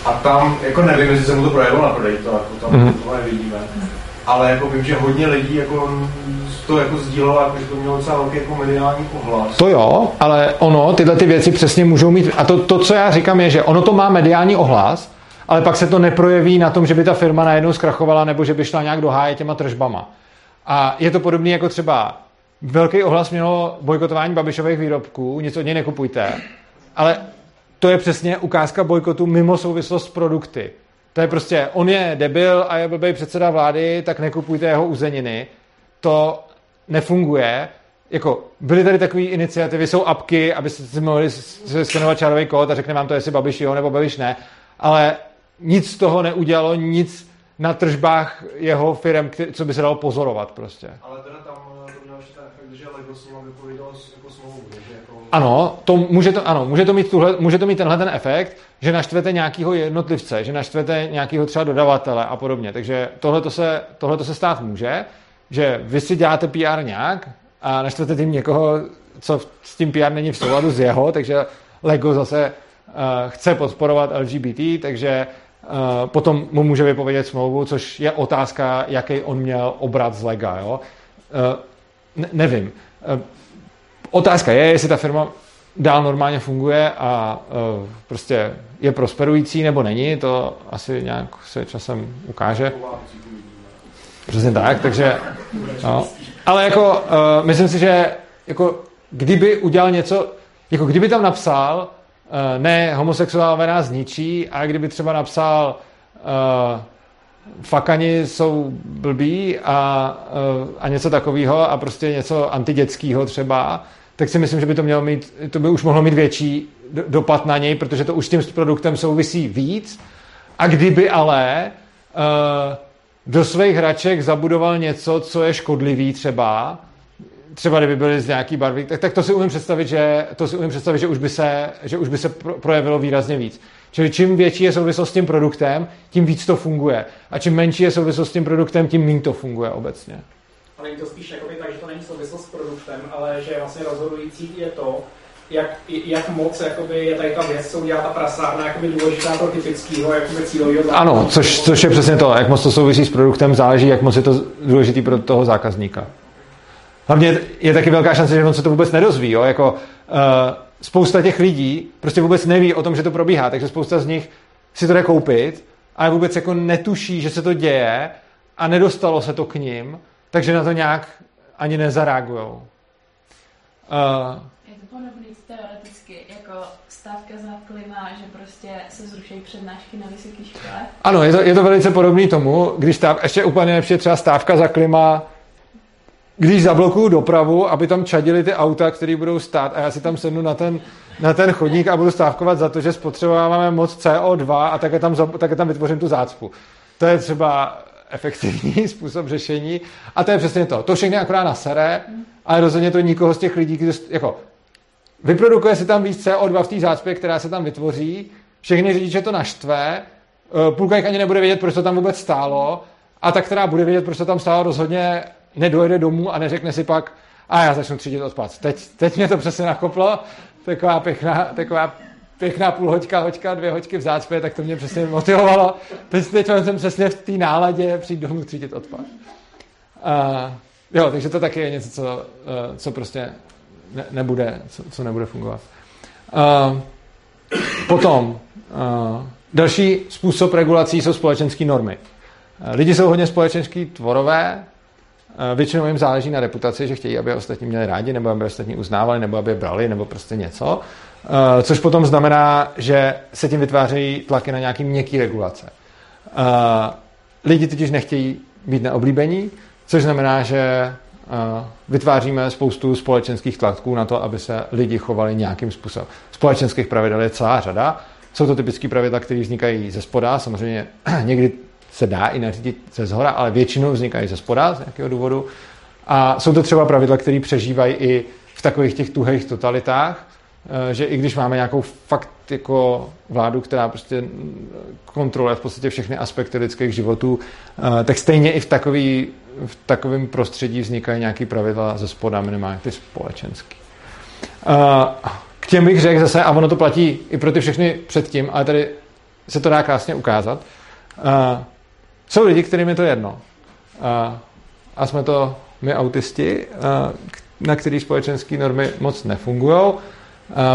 A tam, jako nevím, jestli se mu to projevilo na prodej, to jako tam mm-hmm. to nevidíme. Ale jako vím, že hodně lidí jako to jako sdílelo, jako, že to mělo docela velký jako mediální ohlas. To jo, ale ono, tyhle ty věci přesně můžou mít, a to, to, co já říkám, je, že ono to má mediální ohlas, ale pak se to neprojeví na tom, že by ta firma najednou zkrachovala nebo že by šla nějak do háje těma tržbama. A je to podobné jako třeba velký ohlas mělo bojkotování Babišových výrobků, nic od něj nekupujte, ale to je přesně ukázka bojkotu mimo souvislost s produkty. To je prostě, on je debil a je blbý předseda vlády, tak nekupujte jeho uzeniny. To nefunguje. Jako, byly tady takové iniciativy, jsou apky, abyste si mohli skenovat čárový kód a řekne vám to, jestli Babiš jo nebo Babiš ne, ale nic z toho neudělalo, nic na tržbách jeho firm, co by se dalo pozorovat prostě. Ale teda tam to mělo ještě ten efekt, že Lego s jako smlouvu, že jako... Ano, to může to, ano, může to mít, tuhle, může to mít tenhle ten efekt, že naštvete nějakého jednotlivce, že naštvete nějakého třeba dodavatele a podobně. Takže tohle se, tohleto se stát může, že vy si děláte PR nějak a naštvete tím někoho, co s tím PR není v souladu s jeho, takže Lego zase uh, chce podporovat LGBT, takže uh, potom mu může vypovědět smlouvu, což je otázka, jaký on měl obrat z Lega. Jo? Uh, ne, nevím. Uh, otázka je, jestli ta firma dál normálně funguje a uh, prostě je prosperující nebo není, to asi nějak se časem ukáže. Přesně tak, takže no. Ale jako, uh, myslím si, že jako, kdyby udělal něco, jako kdyby tam napsal, uh, ne, homosexuálové nás zničí, a kdyby třeba napsal uh, fakani jsou blbí a, uh, a něco takového a prostě něco antidětského třeba, tak si myslím, že by to mělo mít, to by už mohlo mít větší dopad na něj, protože to už s tím produktem souvisí víc. A kdyby ale uh, do svých hraček zabudoval něco, co je škodlivý třeba, třeba kdyby byly z nějaký barvy, tak, tak to si umím představit, že, to si umím představit, že už by se, že už by se projevilo výrazně víc. Čili čím větší je souvislost s tím produktem, tím víc to funguje. A čím menší je souvislost s tím produktem, tím méně to funguje obecně. Ale je to spíš jakoby tak, že to není souvislost s produktem, ale že vlastně rozhodující je to, jak, jak moc jakoby, je tady ta věc, co udělá ta prasárna, jakoby důležitá pro typického jakoby cílového zákazníka. Ano, což, což je přesně to, jak moc to souvisí s produktem, záleží, jak moc je to důležitý pro toho zákazníka. Hlavně je taky velká šance, že on se to vůbec nedozví. Jo? Jako, uh, spousta těch lidí prostě vůbec neví o tom, že to probíhá, takže spousta z nich si to jde koupit, ale vůbec jako netuší, že se to děje a nedostalo se to k ním, takže na to nějak ani nezareagují. Uh, teoreticky jako stávka za klima, že prostě se zrušejí přednášky na vysoké škole? Ano, je to, je to velice podobný tomu, když stáv, ještě úplně lepší třeba stávka za klima, když zablokuju dopravu, aby tam čadili ty auta, které budou stát a já si tam sednu na ten, na ten chodník a budu stávkovat za to, že spotřebováváme moc CO2 a také tam, také tam vytvořím tu zácpu. To je třeba efektivní způsob řešení. A to je přesně to. To všechny akorát nasere, ale rozhodně to nikoho z těch lidí, kteří, jako, vyprodukuje se tam víc CO2 v té zácpě, která se tam vytvoří, všechny řidiče to naštve, eh, půlka jich ani nebude vědět, proč to tam vůbec stálo, a ta, která bude vědět, proč to tam stálo, rozhodně nedojede domů a neřekne si pak, a já začnu třídit odpad. Teď, teď mě to přesně nakoplo, taková pěkná, taková pěkná půl hoďka, hoďka, dvě hoďky v zácpě, tak to mě přesně motivovalo. Teď, teď jsem přesně v té náladě přijít domů třídit odpad. Uh, jo, takže to taky je něco, co, uh, co prostě ne, nebude, co, co nebude fungovat. Uh, potom, uh, další způsob regulací jsou společenské normy. Uh, lidi jsou hodně společenský tvorové, Většinou jim záleží na reputaci, že chtějí, aby ostatní měli rádi, nebo aby ostatní uznávali, nebo aby je brali, nebo prostě něco. Eh, což potom znamená, že se tím vytvářejí tlaky na nějaký měkký regulace. Eh, lidi totiž nechtějí být neoblíbení, což znamená, že vytváříme spoustu společenských tlaků na to, aby se lidi chovali nějakým způsobem. Společenských pravidel je celá řada. Jsou to typické pravidla, které vznikají ze spoda. Samozřejmě někdy se dá i nařídit ze zhora, ale většinou vznikají ze spoda z nějakého důvodu. A jsou to třeba pravidla, které přežívají i v takových těch tuhých totalitách, že i když máme nějakou fakt jako vládu, která prostě kontroluje v podstatě všechny aspekty lidských životů, eh, tak stejně i v, takový, v takovém prostředí vznikají nějaké pravidla ze spoda, minimálně ty společenský. Eh, k těm bych řekl zase, a ono to platí i pro ty všechny předtím, ale tady se to dá krásně ukázat, jsou lidi, kterým je to jedno. A jsme to my autisti, na kterých společenské normy moc nefungují,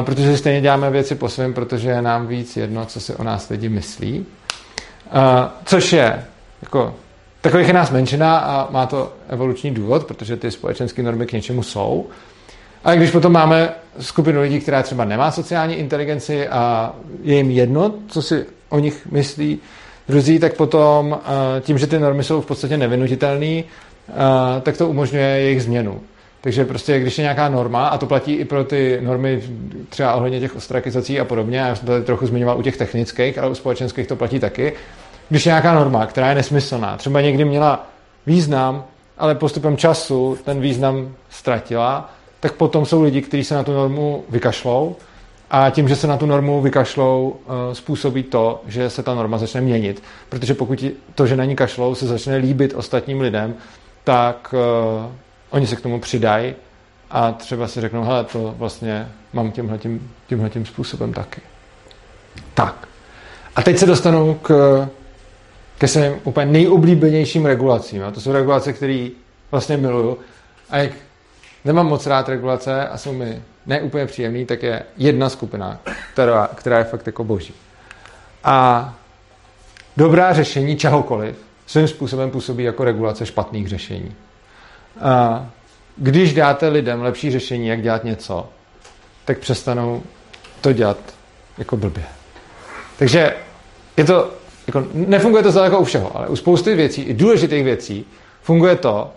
protože stejně děláme věci po svém, protože je nám víc jedno, co si o nás lidi myslí. což je jako takových je nás menšina a má to evoluční důvod, protože ty společenské normy k něčemu jsou. Ale když potom máme skupinu lidí, která třeba nemá sociální inteligenci a je jim jedno, co si o nich myslí druzí, tak potom tím, že ty normy jsou v podstatě nevinutitelné, tak to umožňuje jejich změnu. Takže prostě, když je nějaká norma, a to platí i pro ty normy třeba ohledně těch ostrakizací a podobně, já jsem to tady trochu zmiňoval u těch technických, ale u společenských to platí taky, když je nějaká norma, která je nesmyslná, třeba někdy měla význam, ale postupem času ten význam ztratila, tak potom jsou lidi, kteří se na tu normu vykašlou a tím, že se na tu normu vykašlou, eh, způsobí to, že se ta norma začne měnit. Protože pokud to, že na ní kašlou, se začne líbit ostatním lidem, tak uh, oni se k tomu přidají a třeba si řeknou, hele, to vlastně mám tímhletím, tímhletím způsobem taky. Tak. A teď se dostanu k, ke svým úplně nejoblíbenějším regulacím. A to jsou regulace, které vlastně miluju. A jak nemám moc rád regulace a jsou mi neúplně příjemný, tak je jedna skupina, která, která je fakt jako boží. A dobrá řešení čehokoliv svým způsobem působí jako regulace špatných řešení. A když dáte lidem lepší řešení, jak dělat něco, tak přestanou to dělat jako blbě. Takže je to, jako, nefunguje to zdaleko u všeho, ale u spousty věcí, i důležitých věcí, funguje to,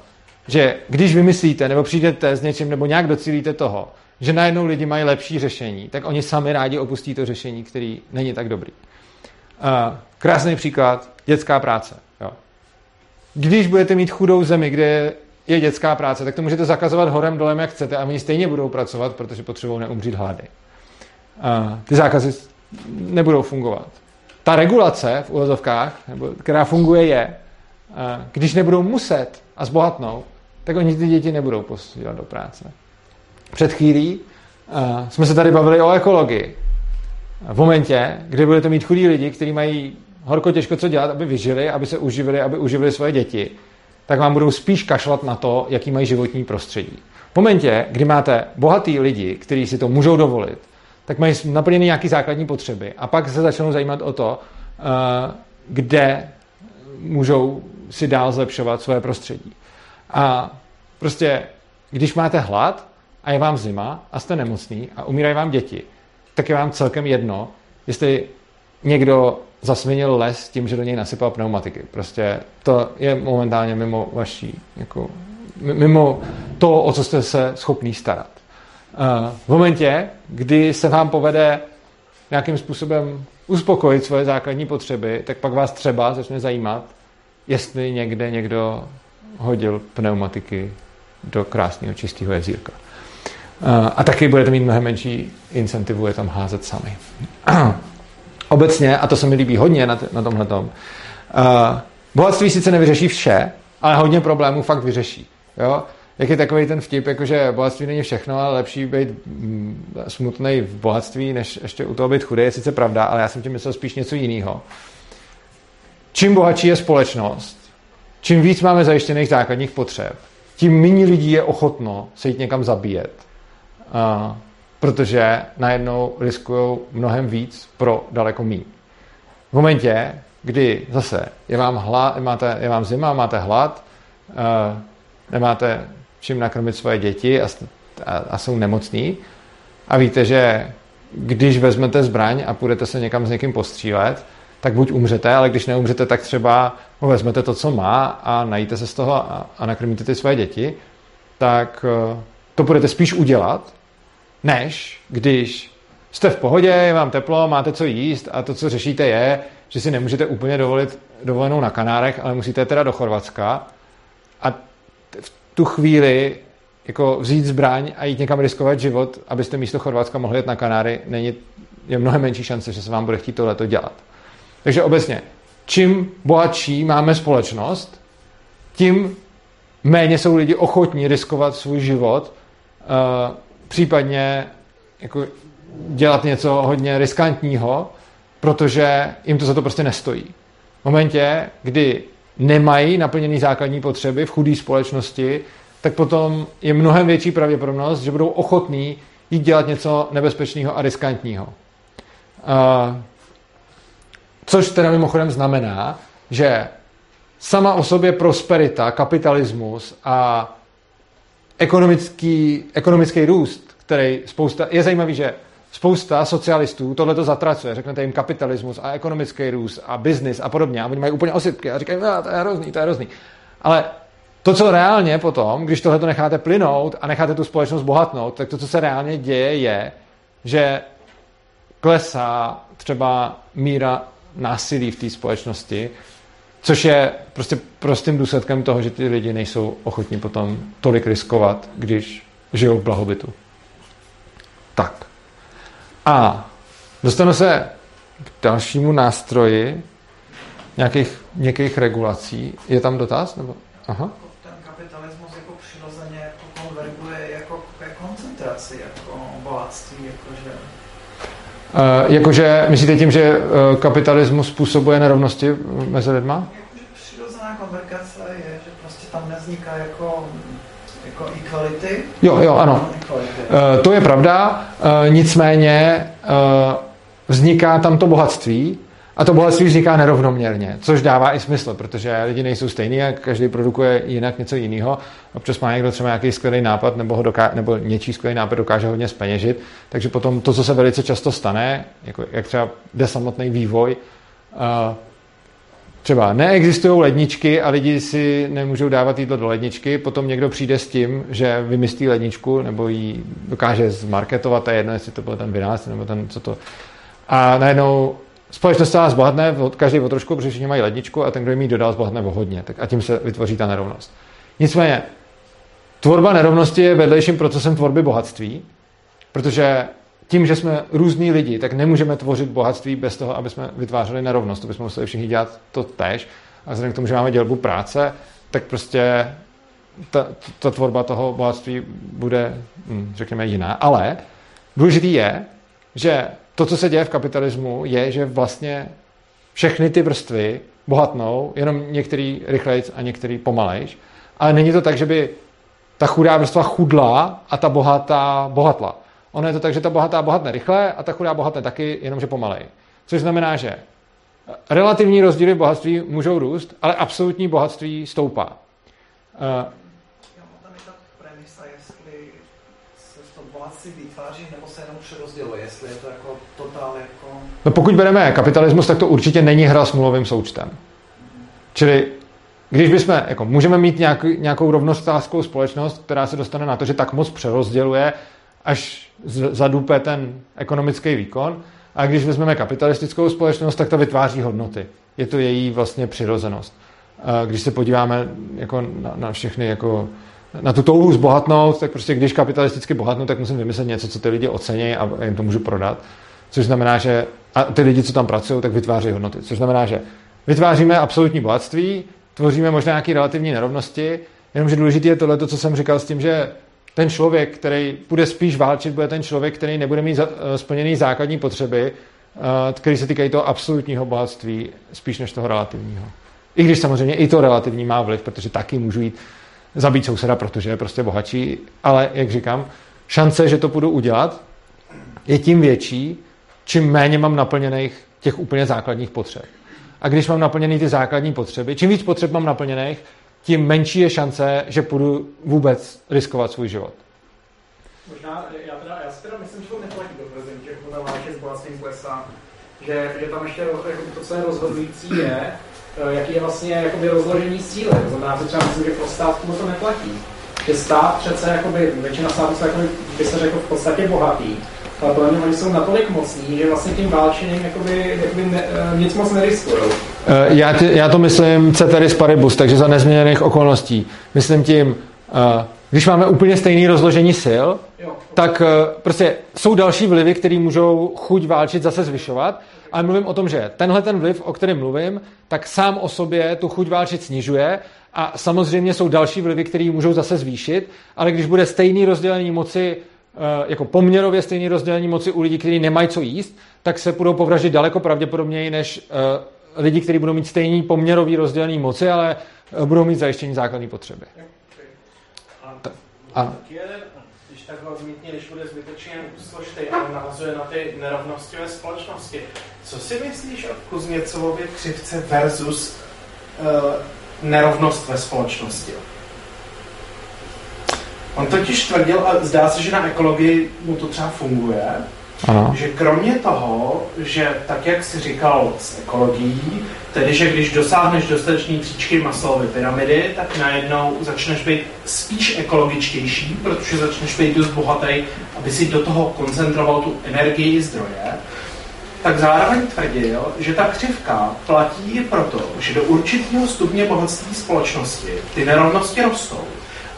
že když vymyslíte nebo přijdete s něčím nebo nějak docílíte toho, že najednou lidi mají lepší řešení, tak oni sami rádi opustí to řešení, který není tak dobrý. Krásný příklad, dětská práce. Jo. Když budete mít chudou zemi, kde je dětská práce, tak to můžete zakazovat horem dolem, jak chcete a oni stejně budou pracovat, protože potřebují neumřít hlady. Uh, ty zákazy nebudou fungovat. Ta regulace v uvozovkách, nebo, která funguje, je, když nebudou muset a zbohatnou, tak oni ty děti nebudou posílat do práce. Před chvílí jsme se tady bavili o ekologii. V momentě, kdy budete mít chudí lidi, kteří mají horko těžko co dělat, aby vyžili, aby se uživili, aby uživili svoje děti, tak vám budou spíš kašlat na to, jaký mají životní prostředí. V momentě, kdy máte bohatý lidi, kteří si to můžou dovolit, tak mají naplněny nějaké základní potřeby a pak se začnou zajímat o to, uh, kde můžou si dál zlepšovat svoje prostředí. A prostě, když máte hlad a je vám zima a jste nemocný a umírají vám děti, tak je vám celkem jedno, jestli někdo zasvinil les tím, že do něj nasypal pneumatiky. Prostě to je momentálně mimo vaší, jako, mimo to, o co jste se schopný starat. V momentě, kdy se vám povede nějakým způsobem uspokojit svoje základní potřeby, tak pak vás třeba začne zajímat, jestli někde někdo hodil pneumatiky do krásného čistého jezírka. A taky budete mít mnohem menší incentivu je tam házet sami. Obecně, a to se mi líbí hodně na, t- na tomhle tom, uh, bohatství sice nevyřeší vše, ale hodně problémů fakt vyřeší. Jo? Jak je takový ten vtip, jakože bohatství není všechno, ale lepší být mm, smutný v bohatství, než ještě u toho být chudý, je sice pravda, ale já jsem tím myslel spíš něco jiného. Čím bohatší je společnost, čím víc máme zajištěných základních potřeb, tím méně lidí je ochotno se jít někam zabíjet. Uh, protože najednou riskují mnohem víc pro daleko méně. V momentě, kdy zase je vám, hlad, máte, je vám zima, máte hlad, uh, nemáte čím nakrmit svoje děti a, a, a jsou nemocní a víte, že když vezmete zbraň a půjdete se někam s někým postřílet, tak buď umřete, ale když neumřete, tak třeba vezmete to, co má a najíte se z toho a, a nakrmíte ty své děti, tak uh, to budete spíš udělat, než když jste v pohodě, je vám teplo, máte co jíst a to, co řešíte, je, že si nemůžete úplně dovolit dovolenou na Kanárech, ale musíte teda do Chorvatska a v tu chvíli jako vzít zbraň a jít někam riskovat život, abyste místo Chorvatska mohli jet na Kanáry, není, je mnohem menší šance, že se vám bude chtít tohleto dělat. Takže obecně, čím bohatší máme společnost, tím méně jsou lidi ochotní riskovat svůj život uh, případně jako dělat něco hodně riskantního, protože jim to za to prostě nestojí. V momentě, kdy nemají naplněný základní potřeby v chudé společnosti, tak potom je mnohem větší pravděpodobnost, že budou ochotní jít dělat něco nebezpečného a riskantního. Což teda mimochodem znamená, že sama o sobě prosperita, kapitalismus a ekonomický, ekonomický růst, který spousta, je zajímavý, že spousta socialistů tohle to zatracuje. Řeknete jim kapitalismus a ekonomický růst a biznis a podobně. A oni mají úplně osypky a říkají, no, to je hrozný, to je hrozný. Ale to, co reálně potom, když tohle to necháte plynout a necháte tu společnost bohatnout, tak to, co se reálně děje, je, že klesá třeba míra násilí v té společnosti, což je prostě prostým důsledkem toho, že ty lidi nejsou ochotní potom tolik riskovat, když žijou v blahobytu. Tak. A dostanu se k dalšímu nástroji nějakých měkkých regulací. Je tam dotaz? Nebo? Aha. Ten kapitalismus jako přirozeně jako konverguje jako ke koncentraci, jako bohatství, jakože Uh, jakože, myslíte tím, že uh, kapitalismus způsobuje nerovnosti mezi lidma? Jakože přirozená konvergace je, že prostě tam nevzniká jako, jako equality. Jo, jo, ano. Uh, to je pravda, nicméně vzniká tam to bohatství, a to bohatství vzniká nerovnoměrně, což dává i smysl, protože lidi nejsou stejní a každý produkuje jinak něco jiného. Občas má někdo třeba nějaký skvělý nápad nebo, ho doká- nebo něčí skvělý nápad dokáže hodně speněžit. Takže potom to, co se velice často stane, jako, jak třeba jde samotný vývoj, uh, třeba neexistují ledničky a lidi si nemůžou dávat jídlo do ledničky, potom někdo přijde s tím, že vymyslí ledničku nebo ji dokáže zmarketovat, a jedno, jestli to byl ten vynález nebo ten, co to... A najednou společnost celá zbohatne, každý o trošku, protože všichni mají ledničku a ten, kdo jim ji dodal, zbohatne o hodně. Tak a tím se vytvoří ta nerovnost. Nicméně, tvorba nerovnosti je vedlejším procesem tvorby bohatství, protože tím, že jsme různí lidi, tak nemůžeme tvořit bohatství bez toho, aby jsme vytvářeli nerovnost. To bychom museli všichni dělat to tež. A vzhledem k tomu, že máme dělbu práce, tak prostě ta, ta tvorba toho bohatství bude, hm, řekněme, jiná. Ale důležitý je, že to, co se děje v kapitalismu, je, že vlastně všechny ty vrstvy bohatnou, jenom některý rychlejc a některý pomalejš. Ale není to tak, že by ta chudá vrstva chudla a ta bohatá bohatla. Ono je to tak, že ta bohatá bohatne rychle a ta chudá bohatne taky, jenomže pomalej. Což znamená, že relativní rozdíly bohatství můžou růst, ale absolutní bohatství stoupá. Uh, tam je ta premisa, jestli se bohatství vytváří nebo se jenom přerozděluje, jestli je to jako totál jako... No pokud bereme kapitalismus, tak to určitě není hra s nulovým součtem. Čili když bychom, jako můžeme mít nějaký, nějakou rovnostářskou společnost, která se dostane na to, že tak moc přerozděluje, až zadupe ten ekonomický výkon, a když vezmeme kapitalistickou společnost, tak to vytváří hodnoty. Je to její vlastně přirozenost. Když se podíváme jako na, na všechny jako na tu touhu zbohatnout, tak prostě když kapitalisticky bohatnu, tak musím vymyslet něco, co ty lidi ocení a jim to můžu prodat. Což znamená, že a ty lidi, co tam pracují, tak vytváří hodnoty. Což znamená, že vytváříme absolutní bohatství, tvoříme možná nějaké relativní nerovnosti, jenomže důležité je tohle, co jsem říkal s tím, že ten člověk, který bude spíš válčit, bude ten člověk, který nebude mít splněný základní potřeby, eh, který se týkají toho absolutního bohatství, spíš než toho relativního. I když samozřejmě i to relativní má vliv, protože taky můžu jít zabít souseda, protože je prostě bohatší, ale jak říkám, šance, že to budu udělat, je tím větší, čím méně mám naplněných těch úplně základních potřeb. A když mám naplněný ty základní potřeby, čím víc potřeb mám naplněných, tím menší je šance, že půjdu vůbec riskovat svůj život. Možná, já, teda, já si teda myslím, že to neplatí do že ta válče s že, že tam ještě jako to, co je rozhodující, je, jaký je vlastně jakoby, rozložení síly. To znamená, že třeba myslím, že pro stát to neplatí. Že stát přece, jakoby, většina států se jakoby, by se řekl v podstatě bohatý, ale podle mě oni jsou natolik mocní, že vlastně tím válčením jakoby, jakoby ne, eh, nic moc neriskují. Eh, já, já to myslím ceteris paribus, takže za nezměněných okolností. Myslím tím, eh, když máme úplně stejné rozložení sil. Tak prostě jsou další vlivy, které můžou chuť válčit zase zvyšovat, ale mluvím o tom, že tenhle ten vliv, o kterém mluvím, tak sám o sobě tu chuť válčit snižuje a samozřejmě jsou další vlivy, které můžou zase zvýšit, ale když bude stejný rozdělení moci Eh, jako poměrově stejné rozdělení moci u lidí, kteří nemají co jíst, tak se budou povraždit daleko pravděpodobněji než uh, lidi, kteří budou mít stejný poměrový rozdělení moci, ale uh, budou mít zajištění základní potřeby. A, a. Když takhle odmítně, když bude zbytečně složitý, ale navazuje na ty nerovnosti ve společnosti. Co si myslíš o Kuzněcovově křivce versus uh, nerovnost ve společnosti? On totiž tvrdil, a zdá se, že na ekologii mu to třeba funguje, ano. že kromě toho, že tak, jak jsi říkal s ekologií, tedy, že když dosáhneš dostatečné příčky Maslowy pyramidy, tak najednou začneš být spíš ekologičtější, protože začneš být dost bohatý, aby si do toho koncentroval tu energii zdroje, tak zároveň tvrdil, že ta křivka platí i proto, že do určitého stupně bohatství společnosti ty nerovnosti rostou,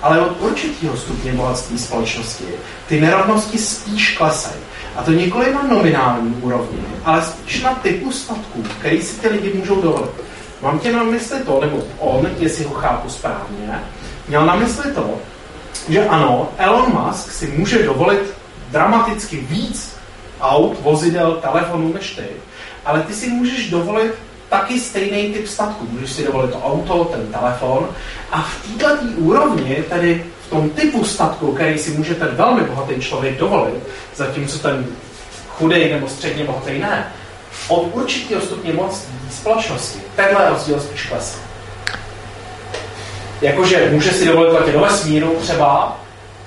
ale od určitého stupně bohatství společnosti ty nerovnosti spíš klesají. A to nikoli na nominální úrovni, ale spíš na typu statků, který si ty lidi můžou dovolit. Mám tě na mysli to, nebo on, jestli ho chápu správně, měl na mysli to, že ano, Elon Musk si může dovolit dramaticky víc aut, vozidel, telefonů než ty, ale ty si můžeš dovolit taky stejný typ statku. Můžeš si dovolit to auto, ten telefon a v této úrovni, tedy v tom typu statku, který si může ten velmi bohatý člověk dovolit, zatímco ten chudej nebo středně bohatý ne, od určitého stupně moc společnosti tenhle rozdíl spíš klesá. Jakože může si dovolit letět do vesmíru třeba,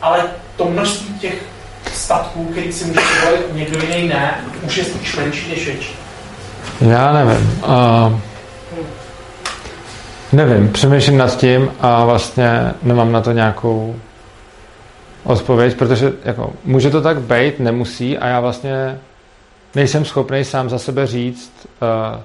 ale to množství těch statků, který si může dovolit někdo jiný ne, už je spíš menší než větší. Já nevím. Uh, nevím, přemýšlím nad tím a vlastně nemám na to nějakou odpověď, protože jako, může to tak být, nemusí a já vlastně nejsem schopný sám za sebe říct, uh,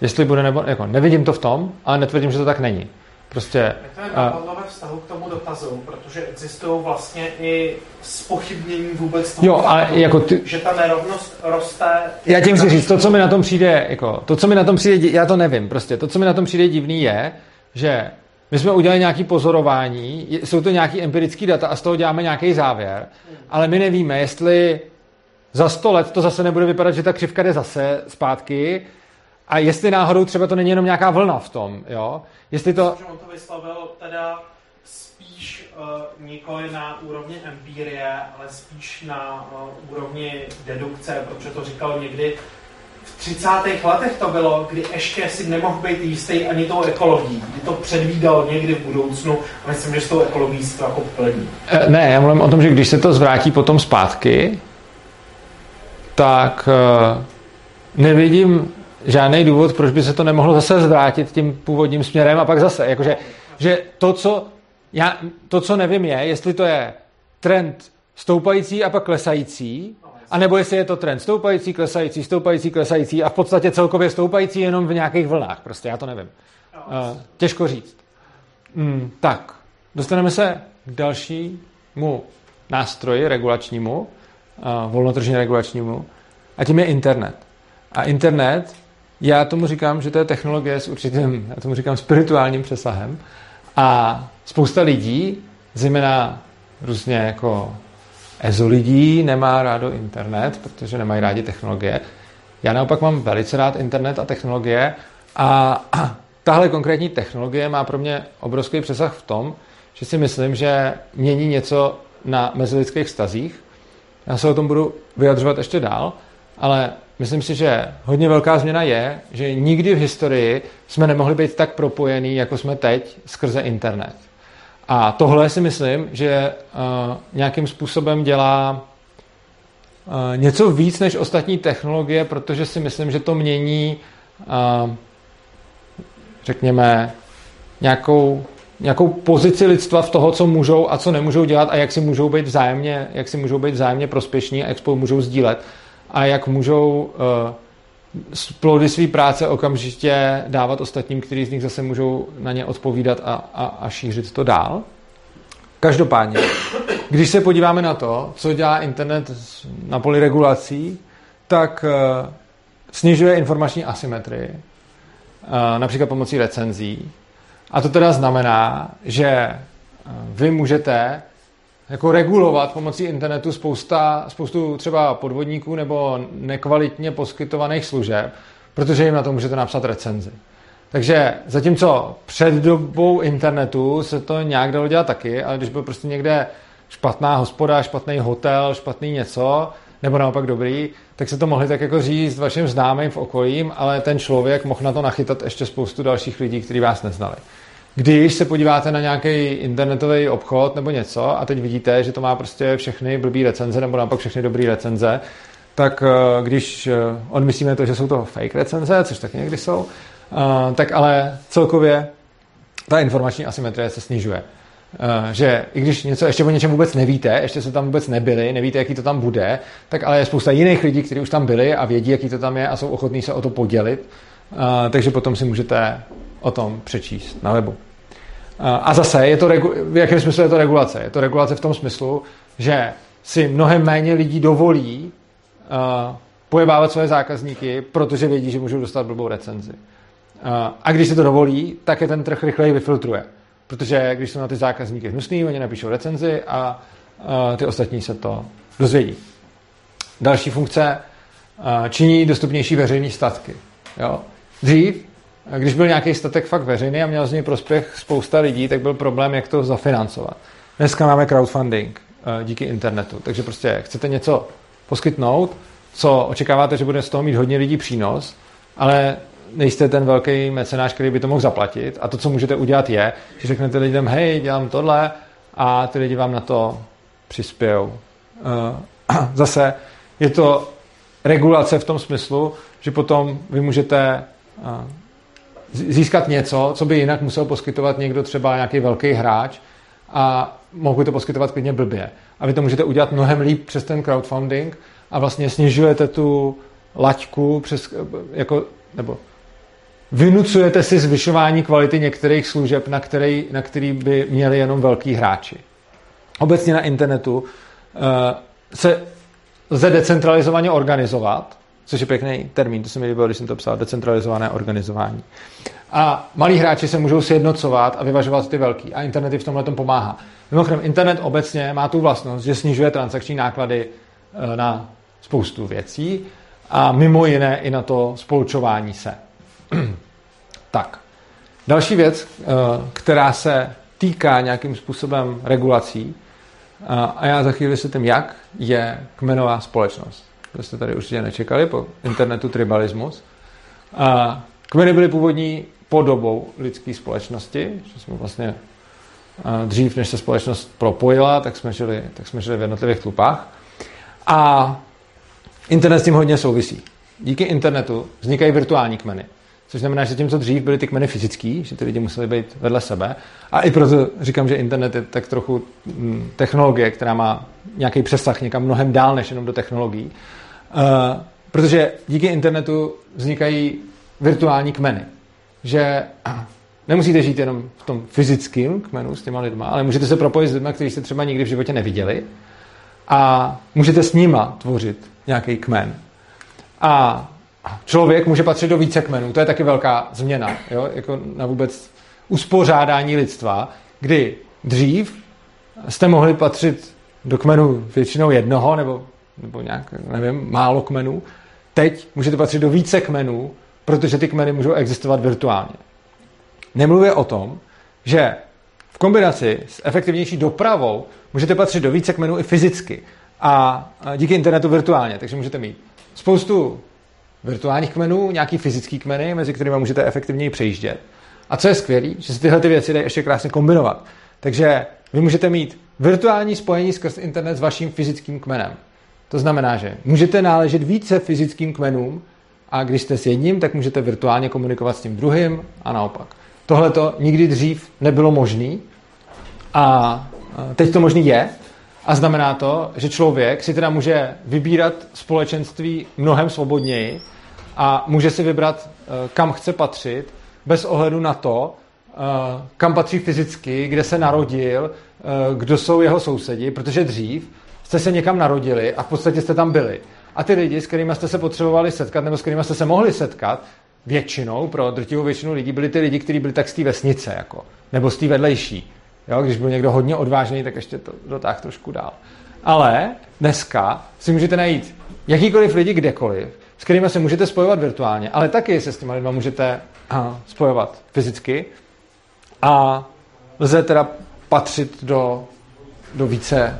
jestli bude nebo, jako, nevidím to v tom, ale netvrdím, že to tak není. Prostě... to je napadlo ve vztahu k tomu dotazu, protože existují vlastně i spochybnění vůbec toho, jo, ale jako ty... že ta nerovnost roste... Já tím chci říct, to, co mi na tom přijde, jako, to, co mi na tom přijde, já to nevím, prostě, to, co mi na tom přijde divný je, že my jsme udělali nějaké pozorování, jsou to nějaké empirické data a z toho děláme nějaký závěr, ale my nevíme, jestli za sto let to zase nebude vypadat, že ta křivka jde zase zpátky, a jestli náhodou třeba to není jenom nějaká vlna v tom, jo? Jestli to... Myslím, on to vyslovil teda spíš uh, nikoli na úrovni empírie, ale spíš na uh, úrovni dedukce, protože to říkal někdy v 30. letech to bylo, kdy ještě si nemohl být jistý ani tou ekologií, kdy to předvídal někdy v budoucnu a myslím, že s tou ekologií se to jako plní. E, ne, já mluvím o tom, že když se to zvrátí potom zpátky, tak uh, nevidím žádný důvod, proč by se to nemohlo zase zvrátit tím původním směrem a pak zase. Jakože, že to, co, já, to, co nevím, je, jestli to je trend stoupající a pak klesající, a nebo jestli je to trend stoupající, klesající, stoupající, klesající a v podstatě celkově stoupající jenom v nějakých vlnách. Prostě já to nevím. Uh, těžko říct. Mm, tak, dostaneme se k dalšímu nástroji regulačnímu, uh, volnotržně regulačnímu, a tím je internet. A internet já tomu říkám, že to je technologie s určitým, já tomu říkám spirituálním přesahem a spousta lidí, zejména různě jako ezo lidí, nemá rádo internet, protože nemají rádi technologie. Já naopak mám velice rád internet a technologie a, tahle konkrétní technologie má pro mě obrovský přesah v tom, že si myslím, že mění něco na mezilidských vztazích. Já se o tom budu vyjadřovat ještě dál, ale myslím si, že hodně velká změna je, že nikdy v historii jsme nemohli být tak propojení, jako jsme teď skrze internet. A tohle si myslím, že uh, nějakým způsobem dělá uh, něco víc než ostatní technologie, protože si myslím, že to mění, uh, řekněme, nějakou, nějakou pozici lidstva v toho, co můžou a co nemůžou dělat a jak si můžou být vzájemně, jak si můžou být vzájemně prospěšní a jak spolu můžou sdílet a jak můžou uh, plody své práce okamžitě dávat ostatním, kteří z nich zase můžou na ně odpovídat a, a, a šířit to dál. Každopádně, když se podíváme na to, co dělá internet na poli regulací, tak uh, snižuje informační asymetrii, uh, například pomocí recenzí. A to teda znamená, že vy můžete jako regulovat pomocí internetu spousta, spoustu třeba podvodníků nebo nekvalitně poskytovaných služeb, protože jim na to můžete napsat recenzi. Takže zatímco před dobou internetu se to nějak dalo dělat taky, ale když byl prostě někde špatná hospoda, špatný hotel, špatný něco, nebo naopak dobrý, tak se to mohli tak jako říct vašim známým v okolím, ale ten člověk mohl na to nachytat ještě spoustu dalších lidí, kteří vás neznali. Když se podíváte na nějaký internetový obchod nebo něco a teď vidíte, že to má prostě všechny blbý recenze nebo naopak všechny dobrý recenze, tak eh, když eh, odmyslíme to, že jsou to fake recenze, což taky někdy jsou, eh, tak ale celkově ta informační asymetrie se snižuje. Že i když něco ještě o něčem vůbec nevíte, ještě se tam vůbec nebyli, nevíte, jaký to tam bude, tak ale je spousta jiných lidí, kteří už tam byli a vědí, jaký to tam je a jsou ochotní se o to podělit. Takže potom si můžete o tom přečíst na webu. A zase, je to regu- v jakém smyslu je to regulace? Je to regulace v tom smyslu, že si mnohem méně lidí dovolí uh, pojebávat své zákazníky, protože vědí, že můžou dostat blbou recenzi. Uh, a když si to dovolí, tak je ten trh rychleji vyfiltruje. Protože když jsou na ty zákazníky hnusný, oni napíšou recenzi a uh, ty ostatní se to dozvědí. Další funkce uh, činí dostupnější veřejné statky. Jo? Dřív, když byl nějaký statek fakt veřejný a měl z něj prospěch spousta lidí, tak byl problém, jak to zafinancovat. Dneska máme crowdfunding díky internetu, takže prostě chcete něco poskytnout, co očekáváte, že bude z toho mít hodně lidí přínos, ale nejste ten velký mecenáš, který by to mohl zaplatit. A to, co můžete udělat, je, že řeknete lidem, hej, dělám tohle a ty lidi vám na to přispějou. Eh, zase je to regulace v tom smyslu, že potom vy můžete eh, získat něco, co by jinak musel poskytovat někdo třeba nějaký velký hráč a mohu to poskytovat klidně blbě. A vy to můžete udělat mnohem líp přes ten crowdfunding a vlastně snižujete tu laťku přes, jako, nebo vynucujete si zvyšování kvality některých služeb, na který, na který by měli jenom velký hráči. Obecně na internetu uh, se lze decentralizovaně organizovat, což je pěkný termín, to se mi líbilo, když jsem to psal, decentralizované organizování. A malí hráči se můžou sjednocovat a vyvažovat ty velký. A internet v tomhle tom pomáhá. Mimochodem, internet obecně má tu vlastnost, že snižuje transakční náklady eh, na spoustu věcí a mimo jiné i na to spolčování se. tak. Další věc, eh, která se týká nějakým způsobem regulací, eh, a já za chvíli tím jak, je kmenová společnost. To jste tady určitě nečekali po internetu tribalismus. A kmeny byly původní podobou lidské společnosti, že jsme vlastně dřív, než se společnost propojila, tak jsme žili, tak jsme žili v jednotlivých tlupách. A internet s tím hodně souvisí. Díky internetu vznikají virtuální kmeny. Což znamená, že tím, co dřív byly ty kmeny fyzický, že ty lidi museli být vedle sebe. A i proto říkám, že internet je tak trochu mm, technologie, která má nějaký přesah někam mnohem dál než jenom do technologií. Uh, protože díky internetu vznikají virtuální kmeny. Že nemusíte žít jenom v tom fyzickém kmenu s těma lidma, ale můžete se propojit s lidmi, kteří jste třeba nikdy v životě neviděli a můžete s nima tvořit nějaký kmen. A člověk může patřit do více kmenů, to je taky velká změna, jo? jako na vůbec uspořádání lidstva, kdy dřív jste mohli patřit do kmenu většinou jednoho, nebo, nebo nějak, nevím, málo kmenů. Teď můžete patřit do více kmenů, protože ty kmeny můžou existovat virtuálně. Nemluvě o tom, že v kombinaci s efektivnější dopravou můžete patřit do více kmenů i fyzicky a díky internetu virtuálně. Takže můžete mít spoustu virtuálních kmenů, nějaký fyzický kmeny, mezi kterými můžete efektivněji přejíždět. A co je skvělé, že se tyhle ty věci dají ještě krásně kombinovat. Takže vy můžete mít virtuální spojení skrz internet s vaším fyzickým kmenem. To znamená, že můžete náležet více fyzickým kmenům a když jste s jedním, tak můžete virtuálně komunikovat s tím druhým a naopak. Tohle to nikdy dřív nebylo možné a teď to možný je a znamená to, že člověk si teda může vybírat společenství mnohem svobodněji a může si vybrat, e, kam chce patřit, bez ohledu na to, e, kam patří fyzicky, kde se narodil, e, kdo jsou jeho sousedi, protože dřív jste se někam narodili a v podstatě jste tam byli. A ty lidi, s kterými jste se potřebovali setkat, nebo s kterými jste se mohli setkat, většinou, pro drtivou většinu lidí, byli ty lidi, kteří byli tak z té vesnice, jako, nebo z té vedlejší. Jo, když byl někdo hodně odvážný, tak ještě to dotáh trošku dál. Ale dneska si můžete najít jakýkoliv lidi kdekoliv, s kterými se můžete spojovat virtuálně, ale taky se s těma lidmi můžete spojovat fyzicky a lze teda patřit do do více,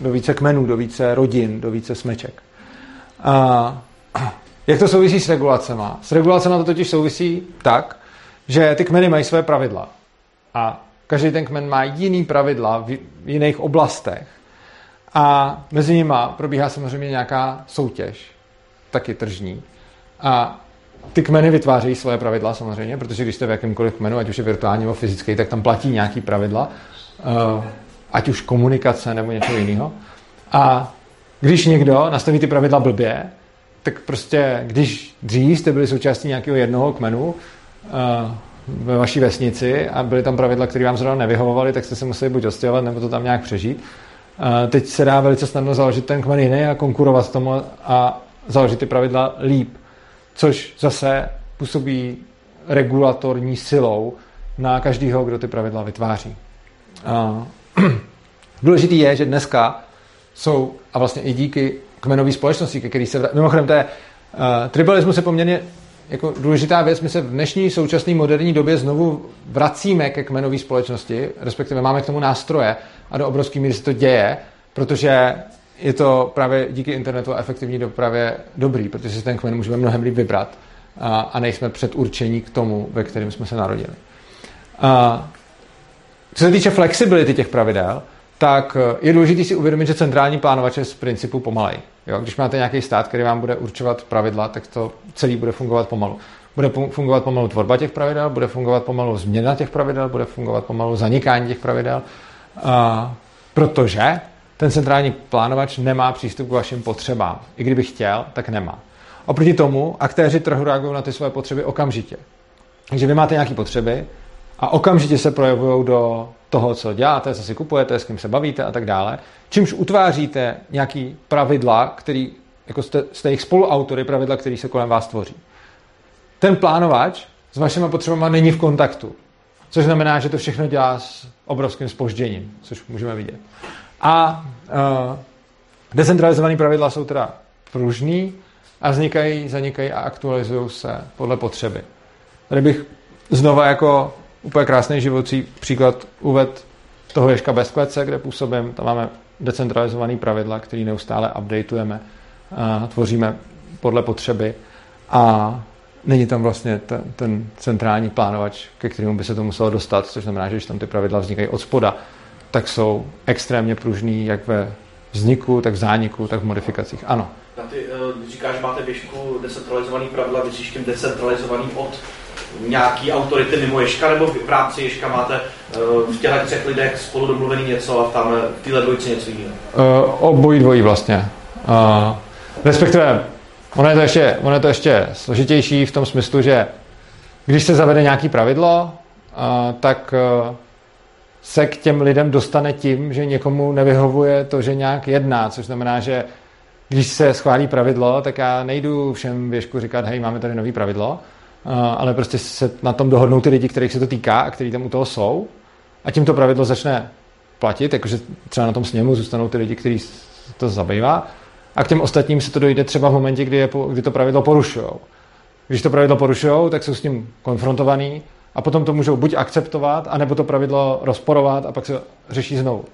do více kmenů, do více rodin, do více smeček. A jak to souvisí s regulacemi? S regulacemi to totiž souvisí tak, že ty kmeny mají své pravidla. A každý ten kmen má jiný pravidla v jiných oblastech. A mezi nimi probíhá samozřejmě nějaká soutěž, taky tržní. A ty kmeny vytvářejí svoje pravidla samozřejmě, protože když jste v jakýmkoliv kmenu, ať už je virtuální nebo fyzický, tak tam platí nějaký pravidla, eh, ať už komunikace nebo něco jiného. A když někdo nastaví ty pravidla blbě, tak prostě, když dřív jste byli součástí nějakého jednoho kmenu uh, ve vaší vesnici a byly tam pravidla, které vám zrovna nevyhovovaly, tak jste se museli buď ostěhovat, nebo to tam nějak přežít. Uh, teď se dá velice snadno založit ten kmen jiný a konkurovat tomu a založit ty pravidla líp, což zase působí regulatorní silou na každého, kdo ty pravidla vytváří. Uh, důležitý je, že dneska jsou, a vlastně i díky kmenové společnosti, ke který se... Mimochodem, to je, uh, tribalismus je poměrně jako důležitá věc. My se v dnešní současné moderní době znovu vracíme ke kmenové společnosti, respektive máme k tomu nástroje a do obrovské míry se to děje, protože je to právě díky internetu a efektivní dopravě dobrý, protože si ten kmen můžeme mnohem líp vybrat a, a nejsme předurčení k tomu, ve kterém jsme se narodili. A, co se týče flexibility těch pravidel, tak eh, je důležité si uvědomit, že centrální plánovač je z principu pomalej. Jo? Když máte nějaký stát, který vám bude určovat pravidla, tak to celý bude fungovat pomalu. Bude fungovat pomalu tvorba těch pravidel, bude fungovat pomalu změna těch pravidel, bude fungovat pomalu zanikání těch pravidel, a, protože ten centrální plánovač nemá přístup k vašim potřebám. I kdyby chtěl, tak nemá. Oproti tomu aktéři trhu reagují na ty své potřeby okamžitě. Takže vy máte nějaké potřeby a okamžitě se projevují do toho, co děláte, co si kupujete, s kým se bavíte a tak dále, čímž utváříte nějaký pravidla, který, jako jste, jste jejich spoluautory, pravidla, které se kolem vás tvoří. Ten plánovač s vašimi potřebami není v kontaktu, což znamená, že to všechno dělá s obrovským spožděním, což můžeme vidět. A uh, decentralizované pravidla jsou teda pružný a vznikají, zanikají a aktualizují se podle potřeby. Tady bych znova jako úplně krásný životní příklad uved toho Ježka bez klece, kde působím. Tam máme decentralizované pravidla, které neustále updateujeme, a tvoříme podle potřeby a není tam vlastně ten, ten centrální plánovač, ke kterému by se to muselo dostat, což znamená, že když tam ty pravidla vznikají od spoda, tak jsou extrémně pružný jak ve vzniku, tak v zániku, tak v modifikacích. Ano. Ty, eh, když říkáš, máte běžku decentralizovaný pravidla, myslíš tím decentralizovaný od nějaký autority mimo Ješka, nebo v rámci Ješka máte eh, v těchto třech lidech spolu domluvený něco a tam v téhle dvojici něco jiného? Uh, obojí dvojí vlastně. Uh, respektive, ono je, to ještě, ono je to ještě složitější v tom smyslu, že když se zavede nějaký pravidlo, uh, tak uh, se k těm lidem dostane tím, že někomu nevyhovuje to, že nějak jedná, což znamená, že když se schválí pravidlo, tak já nejdu všem věšku říkat, hej, máme tady nový pravidlo, ale prostě se na tom dohodnou ty lidi, kterých se to týká a kteří tam u toho jsou a tím to pravidlo začne platit, jakože třeba na tom sněmu zůstanou ty lidi, kteří to zabývá a k těm ostatním se to dojde třeba v momentě, kdy, je, kdy to pravidlo porušují. Když to pravidlo porušují, tak jsou s tím konfrontovaný a potom to můžou buď akceptovat, anebo to pravidlo rozporovat a pak se řeší znovu.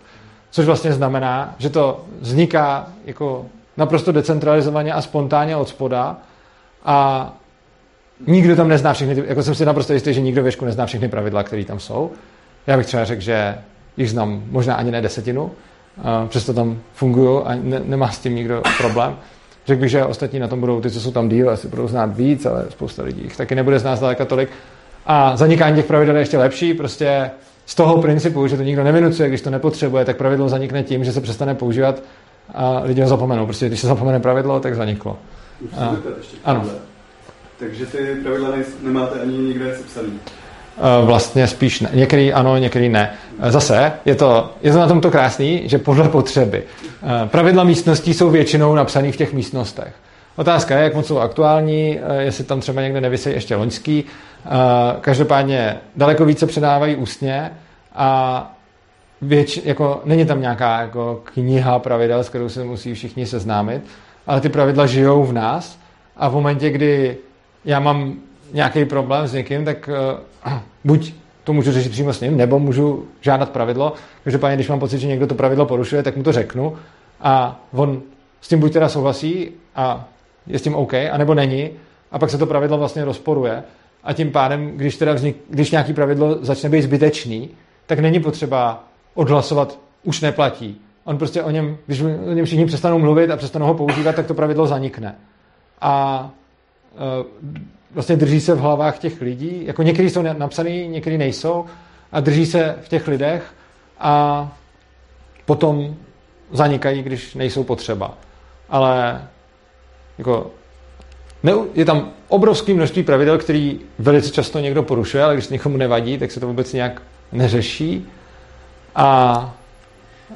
Což vlastně znamená, že to vzniká jako naprosto decentralizovaně a spontánně od spoda a nikdo tam nezná všechny, jako jsem si naprosto jistý, že nikdo věšku nezná všechny pravidla, které tam jsou. Já bych třeba řekl, že jich znám možná ani ne desetinu, přesto tam fungují a ne, nemá s tím nikdo problém. Řekl bych, že ostatní na tom budou, ty, co jsou tam díl, asi budou znát víc, ale spousta lidí jich taky nebude znát zdaleka tolik. A zanikání těch pravidel je ještě lepší, prostě z toho principu, že to nikdo nevinucuje, když to nepotřebuje, tak pravidlo zanikne tím, že se přestane používat a lidi ho zapomenou. Prostě když se zapomene pravidlo, tak zaniklo. A, ano. Takže ty pravidla nemáte ani nikde sepsaný. Vlastně spíš ne. Některý ano, některý ne. Zase je to, je to na tom to krásný, že podle potřeby. Pravidla místností jsou většinou napsané v těch místnostech. Otázka je, jak moc jsou aktuální, jestli tam třeba někde nevysejí ještě loňský. Každopádně daleko více předávají ústně a věč, jako, není tam nějaká jako kniha pravidel, s kterou se musí všichni seznámit, ale ty pravidla žijou v nás a v momentě, kdy já mám nějaký problém s někým, tak uh, buď to můžu řešit přímo s ním, nebo můžu žádat pravidlo. Každopádně, když mám pocit, že někdo to pravidlo porušuje, tak mu to řeknu a on s tím buď teda souhlasí a je s tím OK, anebo není a pak se to pravidlo vlastně rozporuje a tím pádem, když, teda vznik, když nějaký pravidlo začne být zbytečný, tak není potřeba odhlasovat, už neplatí. On prostě o něm, když o něm všichni přestanou mluvit a přestanou ho používat, tak to pravidlo zanikne. A vlastně drží se v hlavách těch lidí, jako někteří jsou napsaný, někteří nejsou, a drží se v těch lidech a potom zanikají, když nejsou potřeba. Ale jako, je tam obrovské množství pravidel, který velice často někdo porušuje, ale když někomu nevadí, tak se to vůbec nějak neřeší. A,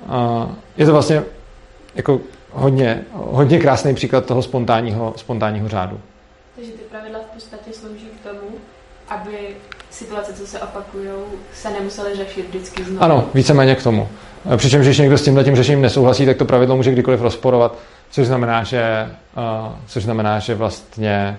a je to vlastně jako hodně, hodně krásný příklad toho spontánního, spontánního řádu. Takže ty pravidla v podstatě slouží k tomu, aby situace, co se opakují, se nemusely řešit vždycky znovu. Ano, víceméně k tomu. Přičemž, když někdo s tímhle tím řešením nesouhlasí, tak to pravidlo může kdykoliv rozporovat, což znamená, že, uh, což znamená, že vlastně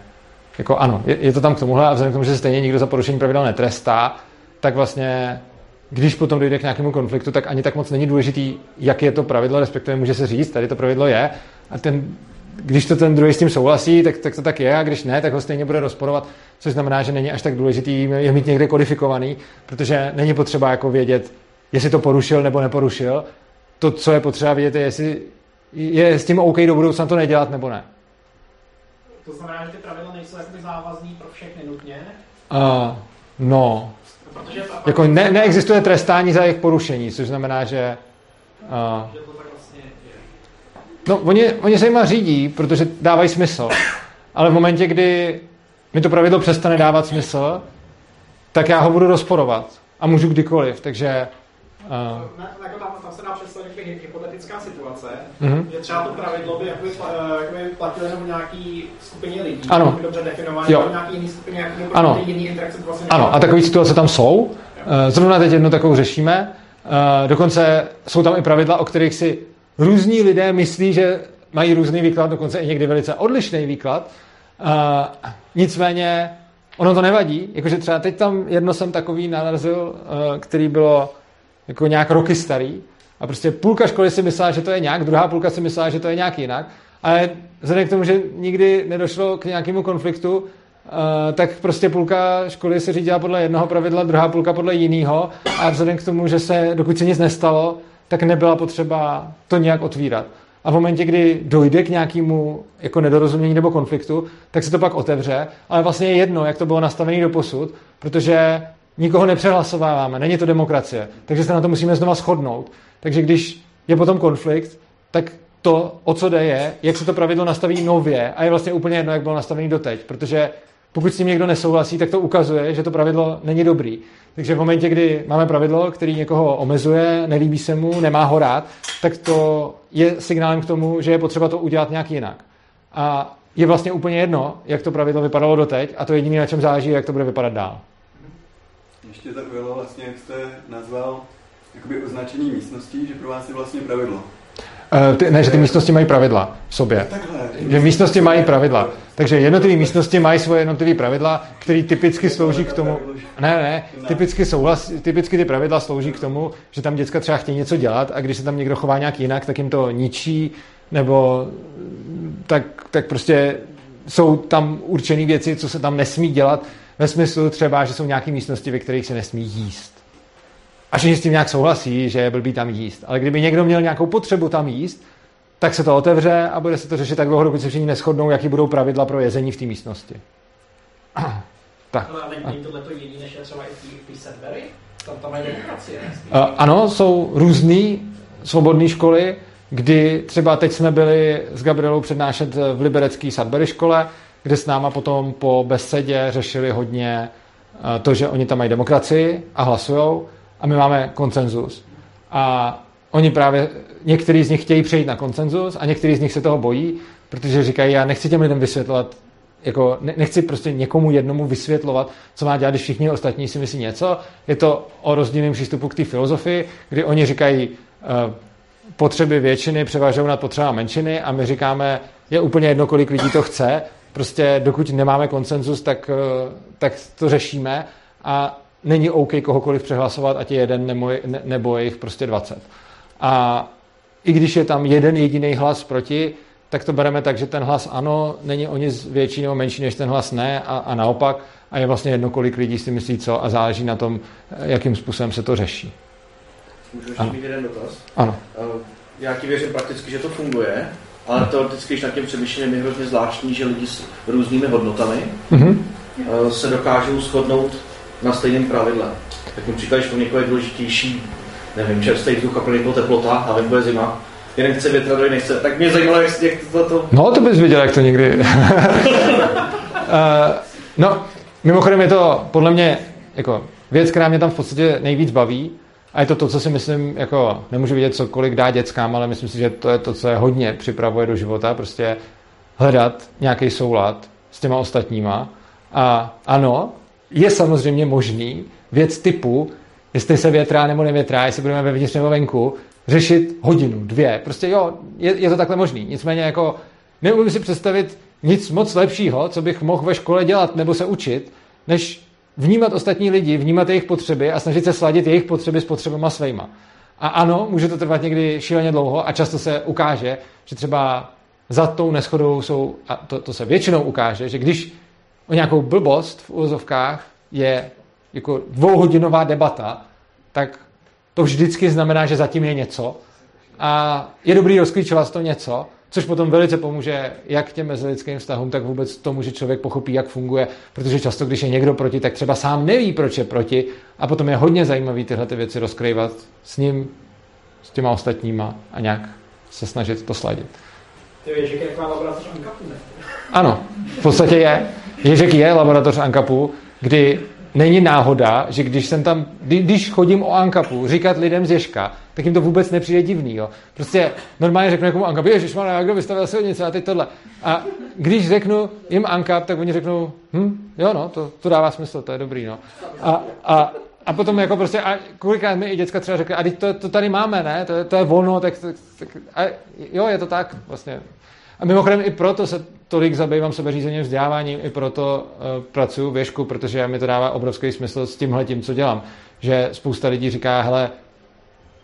jako ano, je, je, to tam k tomuhle a vzhledem k tomu, že stejně nikdo za porušení pravidel netrestá, tak vlastně když potom dojde k nějakému konfliktu, tak ani tak moc není důležitý, jak je to pravidlo, respektive může se říct, tady to pravidlo je a ten, když to ten druhý s tím souhlasí, tak, tak to tak je a když ne, tak ho stejně bude rozporovat, což znamená, že není až tak důležitý je mít někde kodifikovaný, protože není potřeba jako vědět, jestli to porušil nebo neporušil. To, co je potřeba vědět, je, jestli je s tím OK do budoucna to nedělat nebo ne. To znamená, že ty pravidla nejsou jakoby závazný pro všechny nutně? Uh, no. Protože jako ne, neexistuje trestání za jejich porušení, což znamená, že... Uh, že to tak vlastně je. No, oni, oni se jima řídí, protože dávají smysl. Ale v momentě, kdy mi to pravidlo přestane dávat smysl, tak já ho budu rozporovat. A můžu kdykoliv, takže Uh, ne, jako tam, tam se dá představit hypotetická situace, uh-huh. že třeba to pravidlo by jakoby, jakoby platilo jenom nějaký skupině lidí, ano. dobře definovaný, ale nějaký jiný skupině, jakoby, ano. jiný interakce vlastně Ano, a takové situace tam jsou. Uh, zrovna teď jednu takovou řešíme. Uh, dokonce jsou tam i pravidla, o kterých si různí lidé myslí, že mají různý výklad, dokonce i někdy velice odlišný výklad. Uh, nicméně ono to nevadí, jakože třeba teď tam jedno jsem takový narazil, uh, který bylo jako nějak roky starý. A prostě půlka školy si myslela, že to je nějak, druhá půlka si myslela, že to je nějak jinak, ale vzhledem k tomu, že nikdy nedošlo k nějakému konfliktu, uh, tak prostě půlka školy se řídila podle jednoho pravidla, druhá půlka podle jiného a vzhledem k tomu, že se, dokud se nic nestalo, tak nebyla potřeba to nějak otvírat. A v momentě, kdy dojde k nějakému jako nedorozumění nebo konfliktu, tak se to pak otevře, ale vlastně je jedno, jak to bylo nastavené do posud, protože nikoho nepřehlasováváme, není to demokracie, takže se na to musíme znova shodnout. Takže když je potom konflikt, tak to, o co jde, je, jak se to pravidlo nastaví nově a je vlastně úplně jedno, jak bylo nastavené doteď, protože pokud s tím někdo nesouhlasí, tak to ukazuje, že to pravidlo není dobrý. Takže v momentě, kdy máme pravidlo, který někoho omezuje, nelíbí se mu, nemá ho rád, tak to je signálem k tomu, že je potřeba to udělat nějak jinak. A je vlastně úplně jedno, jak to pravidlo vypadalo doteď a to jediné, na čem záleží, jak to bude vypadat dál ještě zaujalo vlastně, jak jste nazval jakoby označení místností, že pro vás je vlastně pravidlo. Uh, ty, ne, že ty místnosti mají pravidla v sobě. Že místnosti mají pravidla. Takže jednotlivé místnosti mají svoje jednotlivé pravidla, které typicky slouží k tomu... Ne, ne, typicky, souhlas, typicky ty pravidla slouží k tomu, že tam děcka třeba chtějí něco dělat a když se tam někdo chová nějak jinak, tak jim to ničí, nebo tak, tak prostě jsou tam určené věci, co se tam nesmí dělat, ve smyslu třeba, že jsou nějaké místnosti, ve kterých se nesmí jíst. A že s tím nějak souhlasí, že je blbý tam jíst. Ale kdyby někdo měl nějakou potřebu tam jíst, tak se to otevře a bude se to řešit tak dlouho, dokud se všichni neschodnou, jaký budou pravidla pro jezení v té místnosti. tak. Ale není tohle to jiný, než je třeba i v? Tam, tam je demokracie. Ano, jsou různé svobodné školy, kdy třeba teď jsme byli s Gabrielou přednášet v liberecké Sudbury škole, kde s náma potom po besedě řešili hodně eh, to, že oni tam mají demokracii a hlasujou a my máme koncenzus. A oni právě, někteří z nich chtějí přejít na koncenzus a někteří z nich se toho bojí, protože říkají, já nechci těm lidem vysvětlovat, jako nechci prostě někomu jednomu vysvětlovat, co má dělat, když všichni ostatní si myslí něco. Je to o rozdílném přístupu k té filozofii, kdy oni říkají, uh, potřeby většiny převažují nad potřeba menšiny a my říkáme, je úplně jedno, kolik lidí to chce, prostě dokud nemáme konsenzus, tak, eh, tak to řešíme a není OK kohokoliv přehlasovat, ať je jeden nebo, ne, nebo je jich prostě 20. A i když je tam jeden jediný hlas proti, tak to bereme tak, že ten hlas ano není o nic větší nebo menší než ten hlas ne a, a naopak a je vlastně jedno, kolik lidí si myslí co a záleží na tom, jakým způsobem se to řeší. Můžu ještě mít jeden dotaz? Ano. Eh, já ti věřím prakticky, že to funguje, ale teoreticky, když nad tím přemýšlím, je hrozně zvláštní, že lidi s různými hodnotami mm-hmm. se dokážou shodnout na stejném pravidle. Tak mi příklad, že pro někoho je důležitější, nevím, čerstvý vzduch a pro někoho teplota a venku je zima. Jeden chce větra, druhý nechce. Tak mě zajímalo, jak, jak to, to... No, to bys viděl, jak to někdy... uh, no, mimochodem je to podle mě jako věc, která mě tam v podstatě nejvíc baví, a je to to, co si myslím, jako nemůžu vidět, co kolik dá dětskám, ale myslím si, že to je to, co je hodně připravuje do života, prostě hledat nějaký soulad s těma ostatníma. A ano, je samozřejmě možný věc typu, jestli se větrá nebo nevětrá, jestli budeme vevnitř nebo venku, řešit hodinu, dvě. Prostě jo, je, je to takhle možný. Nicméně jako neumím si představit nic moc lepšího, co bych mohl ve škole dělat nebo se učit, než vnímat ostatní lidi, vnímat jejich potřeby a snažit se sladit jejich potřeby s potřebama svýma. A ano, může to trvat někdy šíleně dlouho a často se ukáže, že třeba za tou neschodou jsou, a to, to se většinou ukáže, že když o nějakou blbost v úvozovkách je jako dvouhodinová debata, tak to vždycky znamená, že zatím je něco a je dobrý rozklíčovat to něco což potom velice pomůže jak těm mezilidským vztahům, tak vůbec tomu, že člověk pochopí, jak funguje, protože často, když je někdo proti, tak třeba sám neví, proč je proti a potom je hodně zajímavý tyhle ty věci rozkrývat s ním, s těma ostatníma a nějak se snažit to sladit. Ty víš, jak má ne? Ano, v podstatě je. Ježek je laboratoř Ankapu, kdy není náhoda, že když jsem tam, když chodím o Ankapu říkat lidem z Ježka, tak jim to vůbec nepřijde divný. Jo. Prostě normálně řeknu někomu ježiš, má kdo vystavil silnice a teď tohle. A když řeknu jim Ankap, tak oni řeknou, hm, jo no, to, to dává smysl, to je dobrý, no. A, a, a potom jako prostě, a kolikrát mi i děcka třeba řekli, a teď to, to tady máme, ne, to, to je volno, tak, tak, tak a jo, je to tak, vlastně. A mimochodem i proto se tolik zabývám sebeřízením vzděláváním, i proto uh, pracuji věšku, protože mi to dává obrovský smysl s tímhle tím, co dělám. Že spousta lidí říká, hele,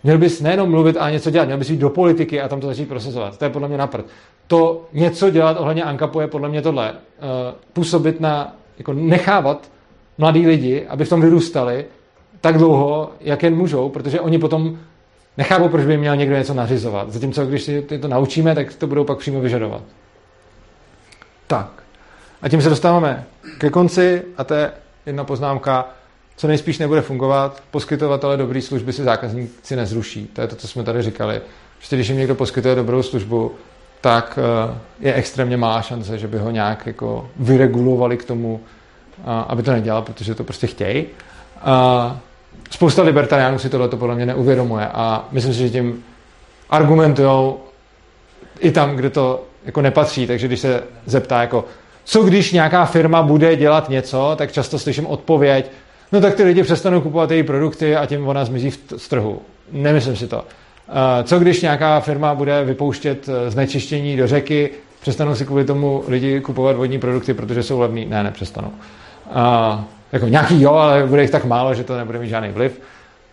měl bys nejenom mluvit a něco dělat, měl bys jít do politiky a tam to začít procesovat. To je podle mě napřed. To něco dělat ohledně Ankapu je podle mě tohle. Uh, působit na, jako nechávat mladí lidi, aby v tom vyrůstali tak dlouho, jak jen můžou, protože oni potom nechápou, proč by měl někdo něco nařizovat. Zatímco, když si to naučíme, tak to budou pak přímo vyžadovat. Tak. A tím se dostáváme ke konci a to je jedna poznámka. Co nejspíš nebude fungovat, poskytovatele dobré služby si zákazníci nezruší. To je to, co jsme tady říkali. Prostě když jim někdo poskytuje dobrou službu, tak eh, je extrémně malá šance, že by ho nějak jako vyregulovali k tomu, aby to nedělal, protože to prostě chtějí. Spousta libertariánů si tohle podle mě neuvědomuje a myslím si, že tím argumentují i tam, kde to jako nepatří, takže když se zeptá jako, co když nějaká firma bude dělat něco, tak často slyším odpověď, no tak ty lidi přestanou kupovat její produkty a tím ona zmizí z trhu. Nemyslím si to. Co když nějaká firma bude vypouštět eh, znečištění do řeky, přestanou si kvůli tomu lidi kupovat vodní produkty, protože jsou levný? Ne, nepřestanou. Uh, jako nějaký jo, ale bude jich tak málo, že to nebude mít žádný vliv.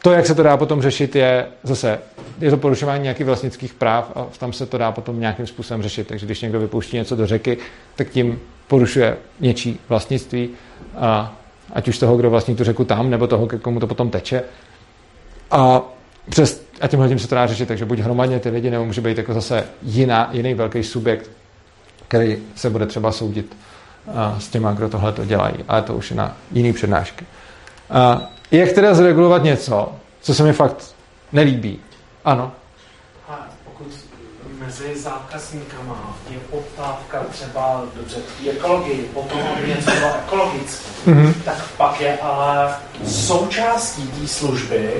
To, jak se to dá potom řešit, je zase, je to porušování nějakých vlastnických práv a tam se to dá potom nějakým způsobem řešit. Takže když někdo vypouští něco do řeky, tak tím porušuje něčí vlastnictví, a ať už toho, kdo vlastní tu řeku tam, nebo toho, komu to potom teče. A, přes, a tímhle tím se to dá řešit, takže buď hromadně ty lidi, nebo může být jako zase jiná, jiný velký subjekt, který se bude třeba soudit a, s těma, kdo tohle to dělají. Ale to už je na jiný přednášky. A, jak teda zregulovat něco, co se mi fakt nelíbí? Ano. A pokud mezi zákazníkama je poptávka třeba dobře v ekologii, potom něco bylo ekologické, mm-hmm. tak pak je ale součástí té služby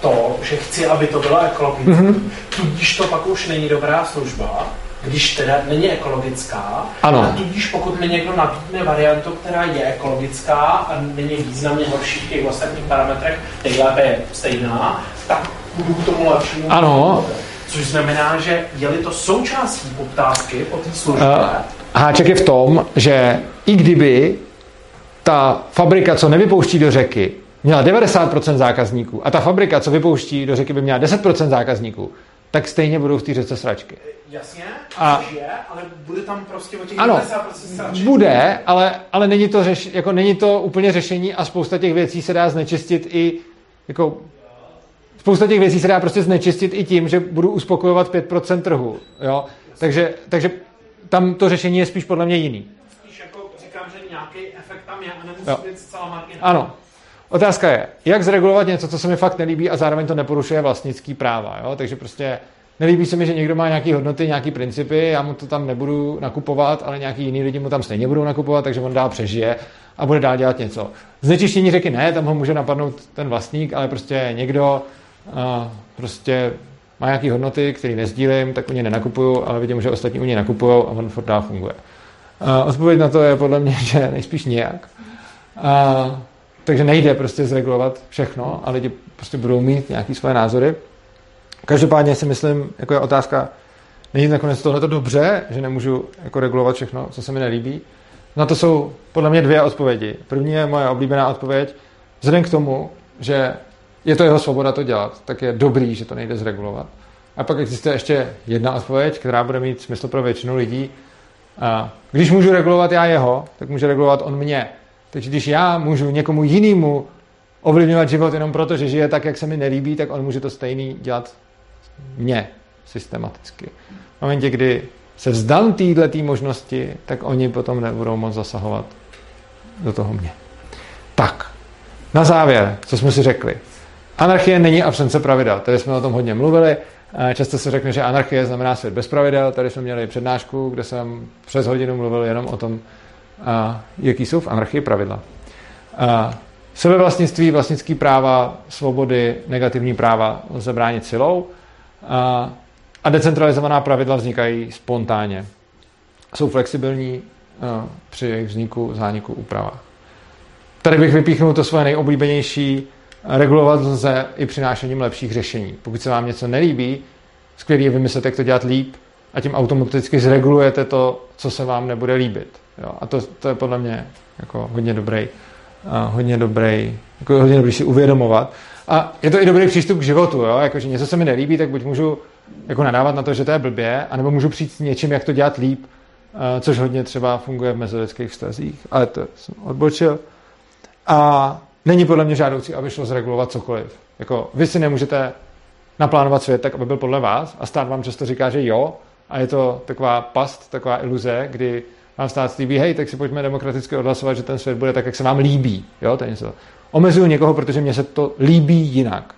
to, že chci, aby to bylo ekologické. Mm-hmm. Tudíž to pak už není dobrá služba, když teda není ekologická. Ano. A tudíž pokud mi někdo nabídne variantu, která je ekologická a není významně horší v těch ostatních parametrech, nejlépe je stejná, tak budu k tomu lepšímu. Ano. Což znamená, že je-li to součástí poptávky po té službě. Uh, háček je v tom, že i kdyby ta fabrika, co nevypouští do řeky, měla 90% zákazníků a ta fabrika, co vypouští do řeky, by měla 10% zákazníků, tak stejně budou v té řece sračky. Jasně, a, je, ale bude tam prostě o těch ano, 90% sračky. Bude, ale, ale není, to řeš, jako není to úplně řešení a spousta těch věcí se dá znečistit i jako spousta těch věcí se dá prostě znečistit i tím, že budu uspokojovat 5% trhu. Jo? Takže, takže tam to řešení je spíš podle mě jiný. Spíš jako říkám, že nějaký efekt tam je a nemusí být zcela marginální. Ano. Otázka je, jak zregulovat něco, co se mi fakt nelíbí a zároveň to neporušuje vlastnický práva. Jo? Takže prostě nelíbí se mi, že někdo má nějaké hodnoty, nějaké principy, já mu to tam nebudu nakupovat, ale nějaký jiný lidi mu tam stejně budou nakupovat, takže on dál přežije a bude dál dělat něco. Znečištění řeky ne, tam ho může napadnout ten vlastník, ale prostě někdo uh, prostě má nějaké hodnoty, které nezdílím, tak u ně nenakupuju, ale vidím, že ostatní u ně nakupují a on furt dál funguje. Uh, odpověď na to je podle mě, že nejspíš nijak. Uh, takže nejde prostě zregulovat všechno a lidi prostě budou mít nějaké svoje názory. Každopádně si myslím, jako je otázka, není nakonec tohle dobře, že nemůžu jako regulovat všechno, co se mi nelíbí. Na to jsou podle mě dvě odpovědi. První je moje oblíbená odpověď. Vzhledem k tomu, že je to jeho svoboda to dělat, tak je dobrý, že to nejde zregulovat. A pak existuje ještě jedna odpověď, která bude mít smysl pro většinu lidí. Když můžu regulovat já jeho, tak může regulovat on mě. Takže když já můžu někomu jinému ovlivňovat život jenom proto, že žije tak, jak se mi nelíbí, tak on může to stejný dělat mě systematicky. V momentě, kdy se vzdám této možnosti, tak oni potom nebudou moc zasahovat do toho mě. Tak, na závěr, co jsme si řekli. Anarchie není absence pravidel. Tady jsme o tom hodně mluvili. Často se řekne, že anarchie znamená svět bez pravidel. Tady jsme měli přednášku, kde jsem přes hodinu mluvil jenom o tom, jaký jsou v anarchii pravidla. Sebevlastnictví, vlastnický práva, svobody, negativní práva lze bránit silou a decentralizovaná pravidla vznikají spontánně. Jsou flexibilní při jejich vzniku, zániku, úpravách. Tady bych vypíchnul to svoje nejoblíbenější regulovat lze i přinášením lepších řešení. Pokud se vám něco nelíbí, skvělý je vymyslet, jak to dělat líp a tím automaticky zregulujete to, co se vám nebude líbit. Jo? A to, to je podle mě jako hodně dobrý, uh, hodně dobrý, jako hodně dobrý si uvědomovat. A je to i dobrý přístup k životu, jo? Jako, že něco se mi nelíbí, tak buď můžu jako nadávat na to, že to je blbě, anebo můžu přijít s něčím, jak to dělat líp, uh, což hodně třeba funguje v mezilidských vztazích, ale to jsem odbočil. A není podle mě žádoucí, aby šlo zregulovat cokoliv. Jako, vy si nemůžete naplánovat svět tak, aby byl podle vás a stát vám často říká, že jo, a je to taková past, taková iluze, kdy vám stát líbí, hej, tak si pojďme demokraticky odhlasovat, že ten svět bude tak, jak se vám líbí. Jo, to je něco. Omezuju někoho, protože mně se to líbí jinak.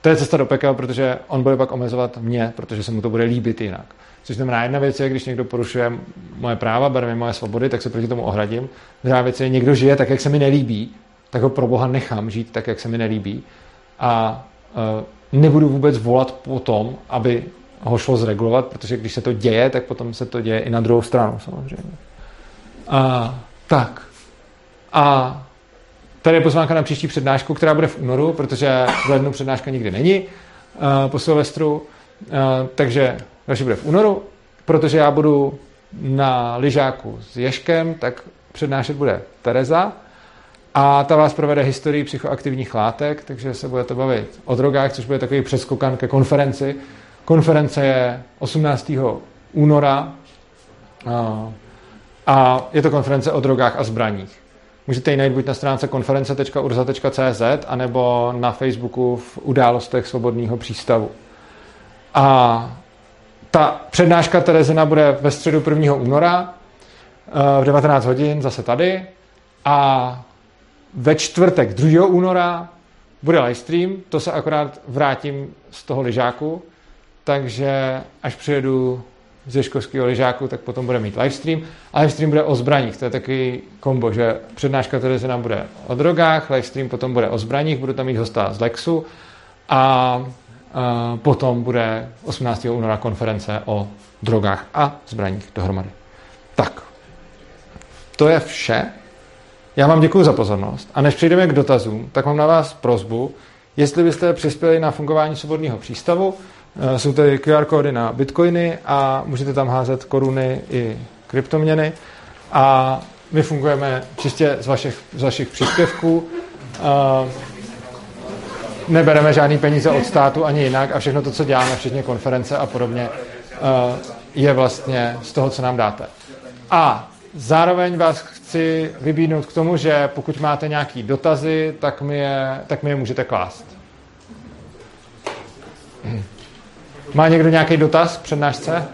To je cesta do pekel, protože on bude pak omezovat mě, protože se mu to bude líbit jinak. Což znamená, jedna věc je, když někdo porušuje moje práva, bere mi moje svobody, tak se proti tomu ohradím. Druhá věc je, někdo žije tak, jak se mi nelíbí, tak ho pro Boha nechám žít tak, jak se mi nelíbí. A uh, nebudu vůbec volat po tom, aby ho šlo zregulovat, protože když se to děje, tak potom se to děje i na druhou stranu samozřejmě. A, tak. A tady je pozvánka na příští přednášku, která bude v únoru, protože v lednu přednáška nikdy není uh, po Silvestru. Uh, takže další bude v únoru, protože já budu na lyžáku s Ješkem, tak přednášet bude Tereza a ta vás provede historii psychoaktivních látek, takže se budete bavit o drogách, což bude takový přeskokan ke konferenci. Konference je 18. února a je to konference o drogách a zbraních. Můžete ji najít buď na stránce konference.urza.cz anebo na Facebooku v událostech Svobodného přístavu. A ta přednáška Terezina bude ve středu 1. února v 19 hodin zase tady a ve čtvrtek 2. února bude livestream, to se akorát vrátím z toho lyžáku, takže až přijedu z Ježkovského lyžáku, tak potom bude mít livestream. A livestream bude o zbraních, to je takový kombo, že přednáška se nám bude o drogách, livestream potom bude o zbraních, budu tam mít hosta z Lexu a, a potom bude 18. února konference o drogách a zbraních dohromady. Tak, to je vše. Já vám děkuji za pozornost a než přejdeme k dotazům, tak mám na vás prozbu, jestli byste přispěli na fungování svobodného přístavu, jsou tady QR kódy na bitcoiny a můžete tam házet koruny i kryptoměny a my fungujeme čistě z vašich, z vašich příspěvků. Eh, nebereme žádný peníze od státu ani jinak a všechno to, co děláme, včetně konference a podobně, uh, je vlastně z toho, co nám dáte. A zároveň vás chci vybídnout k tomu, že pokud máte nějaké dotazy, tak mi, je, tak mi je můžete klást. Má někdo nějaký dotaz přednášce?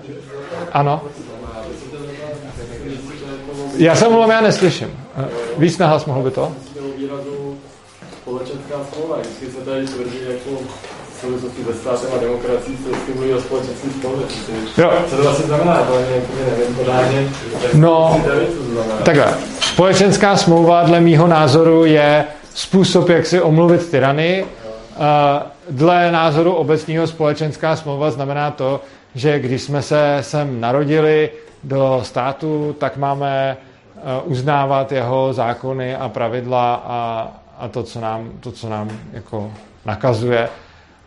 Ano? Já se mluvím, já neslyším. Víc nahlas mohl by to? Společenská smlouva, vždycky se tady tvrdí jako souvislosti se státem a demokracií se vždycky mluví o. Co to vlastně znamená? To ani nevím pořádně. No, takhle. Společenská smlouva dle mýho názoru je způsob, jak si omluvit tyrany. Dle názoru obecního společenská smlouva znamená to, že když jsme se sem narodili do státu, tak máme uznávat jeho zákony a pravidla a, a to, co nám, to, co nám jako nakazuje.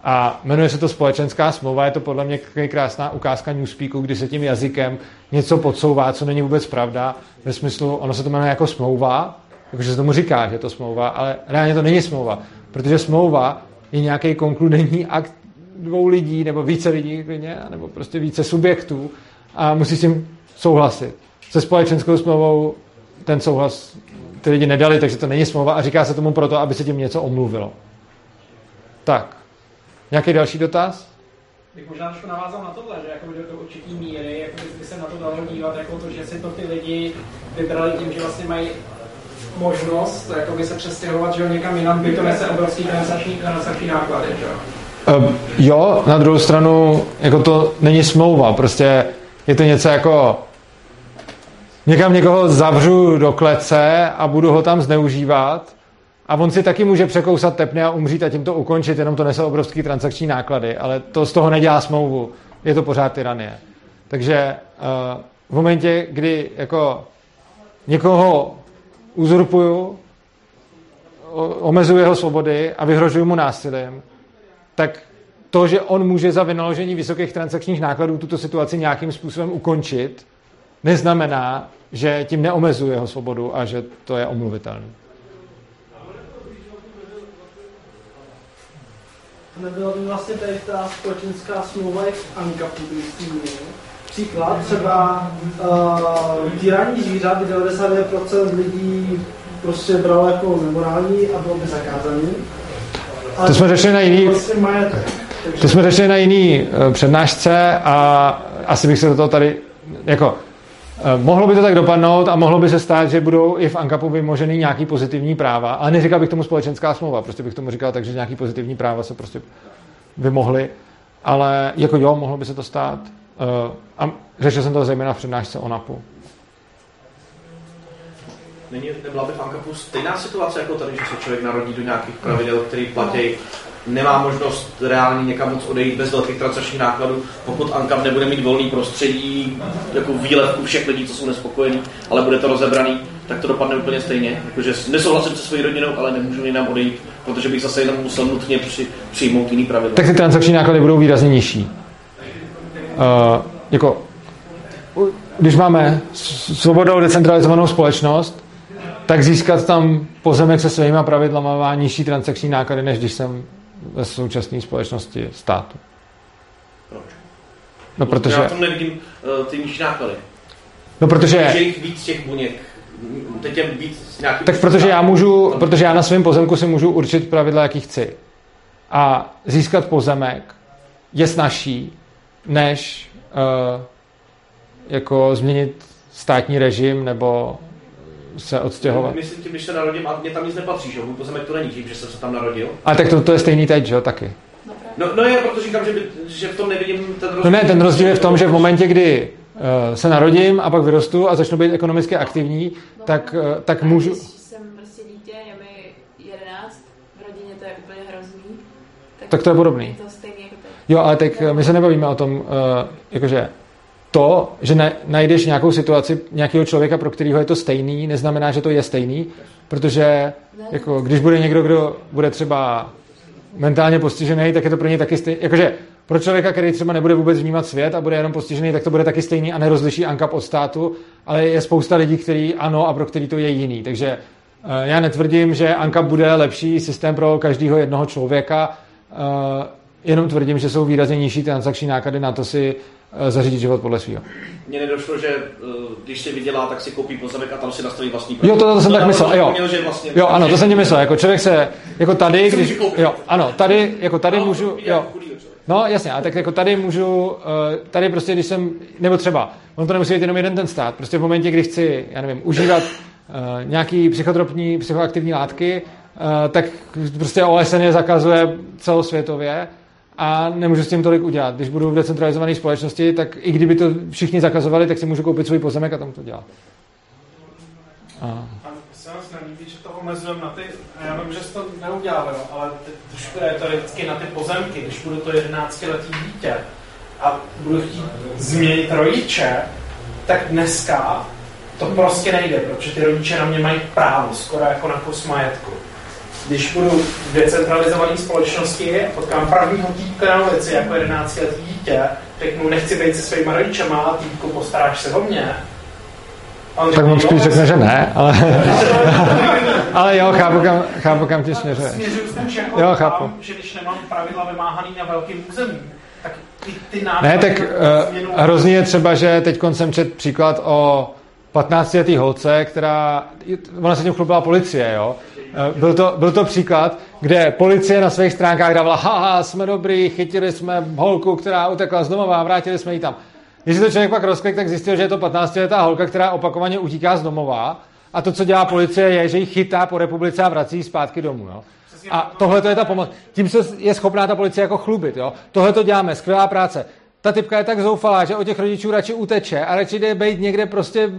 A jmenuje se to společenská smlouva, je to podle mě krásná ukázka Newspeaku, kdy se tím jazykem něco podsouvá, co není vůbec pravda. Ve smyslu, ono se to jmenuje jako smlouva, jakože se tomu říká, že je to smlouva, ale reálně to není smlouva, protože smlouva je nějaký konkludentní akt dvou lidí, nebo více lidí, nebo prostě více subjektů a musí s tím souhlasit. Se společenskou smlouvou ten souhlas ty lidi nedali, takže to není smlouva a říká se tomu proto, aby se tím něco omluvilo. Tak, Nějaký další dotaz? Bych možná trošku navázal na tohle, že jako do určitý míry jako by se na to dalo dívat, jako to, že si to ty lidi vybrali tím, že vlastně mají možnost jako by se přestěhovat, že někam jinam by to nese obrovský transakční, transakční náklady, že Um, jo, na druhou stranu, jako to není smlouva, prostě je to něco jako někam někoho zavřu do klece a budu ho tam zneužívat a on si taky může překousat tepny a umřít a tím to ukončit, jenom to nese obrovský transakční náklady, ale to z toho nedělá smlouvu. Je to pořád tyranie. Takže uh, v momentě, kdy jako někoho uzurpuju, omezuju jeho svobody a vyhrožuju mu násilím, tak to, že on může za vynaložení vysokých transakčních nákladů tuto situaci nějakým způsobem ukončit, neznamená, že tím neomezuje jeho svobodu a že to je omluvitelné. nebyla by vlastně tady ta společenská smlouva jak ANCAPu, Příklad, třeba uh, týrání zvířat, by 99% lidí prostě bralo jako nemorální a bylo by zakázaný. Ale to jsme řešili na jiný, to jsme řešili na jiný přednášce a asi bych se do toho tady jako Eh, mohlo by to tak dopadnout a mohlo by se stát, že budou i v ANKAPu vymoženy nějaký pozitivní práva, ale neříkal bych tomu společenská smlouva, prostě bych tomu říkal tak, že nějaký pozitivní práva se prostě vymohly, ale jako jo, mohlo by se to stát. Eh, a řešil jsem to zejména v přednášce o NAPu. Není, nebyla by v ANKAPu stejná situace jako tady, že se člověk narodí do nějakých pravidel, které platí nemá možnost reálně někam moc odejít bez velkých transakčních nákladů, pokud Ankam nebude mít volný prostředí, jako výlev u všech lidí, co jsou nespokojení, ale bude to rozebraný, tak to dopadne úplně stejně. Jakože nesouhlasím se svojí rodinou, ale nemůžu jinam odejít, protože bych zase jenom musel nutně při, přijmout jiný pravidla. Tak ty transakční náklady budou výrazně nižší. Uh, jako, když máme svobodnou decentralizovanou společnost, tak získat tam pozemek se svými pravidlama má nižší transakční náklady, než když jsem ve současné společnosti státu. Proč? No, protože... Já tam nevidím uh, ty nižší náklady. No, protože... Protože jich víc těch buněk. Teď je víc nějaký... Tak protože já můžu, protože já na svém pozemku si můžu určit pravidla, jaký chci. A získat pozemek je snažší, než uh, jako změnit státní režim nebo se odstěhovat. Myslím tím, když se narodím a mě tam nic nepatří, že můj pozemek to není tím, že jsem se tam narodil. A tak to, to je stejný teď, že jo, taky. No, no je, protože říkám, že, by, že v tom nevidím ten rozdíl. No ne, ten rozdíl je v tom, že v momentě, kdy uh, se narodím a pak vyrostu a začnu být ekonomicky aktivní, no, tak, uh, tak můžu... Když jsem prostě dítě, je mi 11, v rodině to je úplně hrozný. Tak, tak to je podobný. Je to. Jo, ale tak no. my se nebavíme o tom, uh, jakože to, že najdeš nějakou situaci nějakého člověka, pro kterého je to stejný, neznamená, že to je stejný, protože jako, když bude někdo, kdo bude třeba mentálně postižený, tak je to pro něj taky stejný. Jakože pro člověka, který třeba nebude vůbec vnímat svět a bude jenom postižený, tak to bude taky stejný a nerozliší ANCAP od státu, ale je spousta lidí, kteří ano a pro který to je jiný. Takže Já netvrdím, že Anka bude lepší systém pro každého jednoho člověka, jenom tvrdím, že jsou výrazně nižší transakční náklady na to si Eh, zařídit život podle svého. Mně nedošlo, že eh, když si vydělá, tak si koupí pozemek a tam si nastaví vlastní Jo, to, to jsem to tak myslel, jo. Měl, že vlastně, jo, ano, to jsem ti myslel, jako člověk se, jako tady, když, jo, ano, tady, jako tady no, můžu, jo, no jasně, a tak jako tady můžu, eh, tady prostě, když jsem, nebo třeba, on to nemusí být jenom jeden ten stát, prostě v momentě, kdy chci, já nevím, užívat nějaký psychotropní, psychoaktivní látky, tak prostě OSN je zakazuje celosvětově, a nemůžu s tím tolik udělat. Když budu v decentralizované společnosti, tak i kdyby to všichni zakazovali, tak si můžu koupit svůj pozemek a tam to dělat. A... se nelíbí, že to omezujeme na ty, já vím, že to neudělal, ale když je to vždycky na ty pozemky, když budu to 11-letý dítě a budu chtít změnit rodiče, tak dneska to prostě nejde, protože ty rodiče na mě mají právo, skoro jako na kus majetku když budu v decentralizované společnosti a potkám prvního týpka na ulici jako 11 letý dítě, řeknu, nechci být se svýma rodičema, a týpku, postaráš se o mě. On tak on spíš řekne, že ne, ale, ale jo, chápu, kam, chápu, kam ti směřuje. Směřuju spíš jako jo, chápu. Tam, že když nemám pravidla vymáhaný na velkým území, tak ty, ty Ne, tak uh, hrozný je třeba, že teď jsem čet příklad o 15-letý holce, která, ona se tím chlubila policie, jo, Eh, byl to, byl to příklad, kde policie na svých stránkách dávala, haha, jsme dobrý, chytili jsme holku, která utekla z domova vrátili jsme ji tam. Když to člověk pak rozklik, tak zjistil, že je to 15-letá holka, která opakovaně utíká z domova a to, co dělá policie, je, že ji chytá po republice a vrací zpátky domů. Jo? A tohle to je ta pomoc. Tím se je schopná ta policie jako chlubit. Tohle to děláme, skvělá práce. Ta typka je tak zoufalá, že od těch rodičů radši uteče a radši jde být někde prostě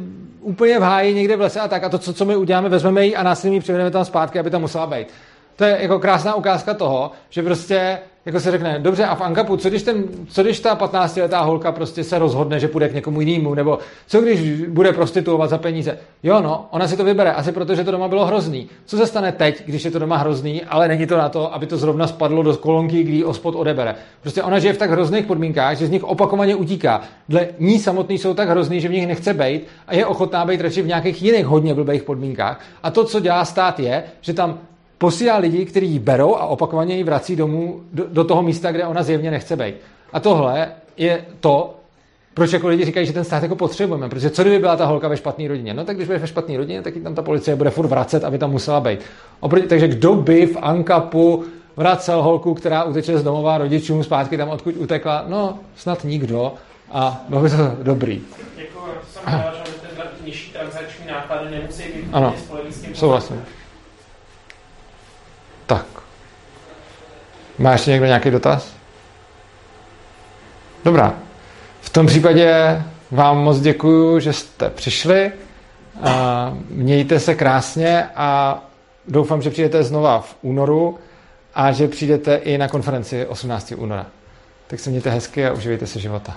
úplně v háji, někde v lese a tak. A to, co, co my uděláme, vezmeme ji a násilně ji přivedeme tam zpátky, aby tam musela být. To je jako krásná ukázka toho, že prostě jako se řekne, dobře, a v Ankapu, co když, ten, co když ta 15-letá holka prostě se rozhodne, že půjde k někomu jinému, nebo co když bude prostituovat za peníze? Jo, no, ona si to vybere, asi proto, že to doma bylo hrozný. Co se stane teď, když je to doma hrozný, ale není to na to, aby to zrovna spadlo do kolonky, kdy ji ospod odebere? Prostě ona žije v tak hrozných podmínkách, že z nich opakovaně utíká. Dle ní samotný jsou tak hrozný, že v nich nechce být a je ochotná být radši v nějakých jiných hodně blbých podmínkách. A to, co dělá stát, je, že tam posílá lidi, kteří ji berou a opakovaně ji vrací domů do, do toho místa, kde ona zjevně nechce být. A tohle je to, proč jako lidi říkají, že ten stát jako potřebujeme, protože co kdyby byla ta holka ve špatné rodině? No tak když bude ve špatné rodině, tak tam ta policie bude furt vracet, aby tam musela být. Oproti, takže kdo by v Ankapu vracel holku, která uteče z domova rodičům zpátky tam, odkud utekla? No, snad nikdo. A bylo by to dobrý. Jako, jsem že ten nižší transakční náklady nemusí být ano, s tím souhlasím. Tak. Má ještě někdo nějaký dotaz? Dobrá. V tom případě vám moc děkuju, že jste přišli. Mějte se krásně a doufám, že přijdete znova v únoru a že přijdete i na konferenci 18. února. Tak se mějte hezky a uživejte se života.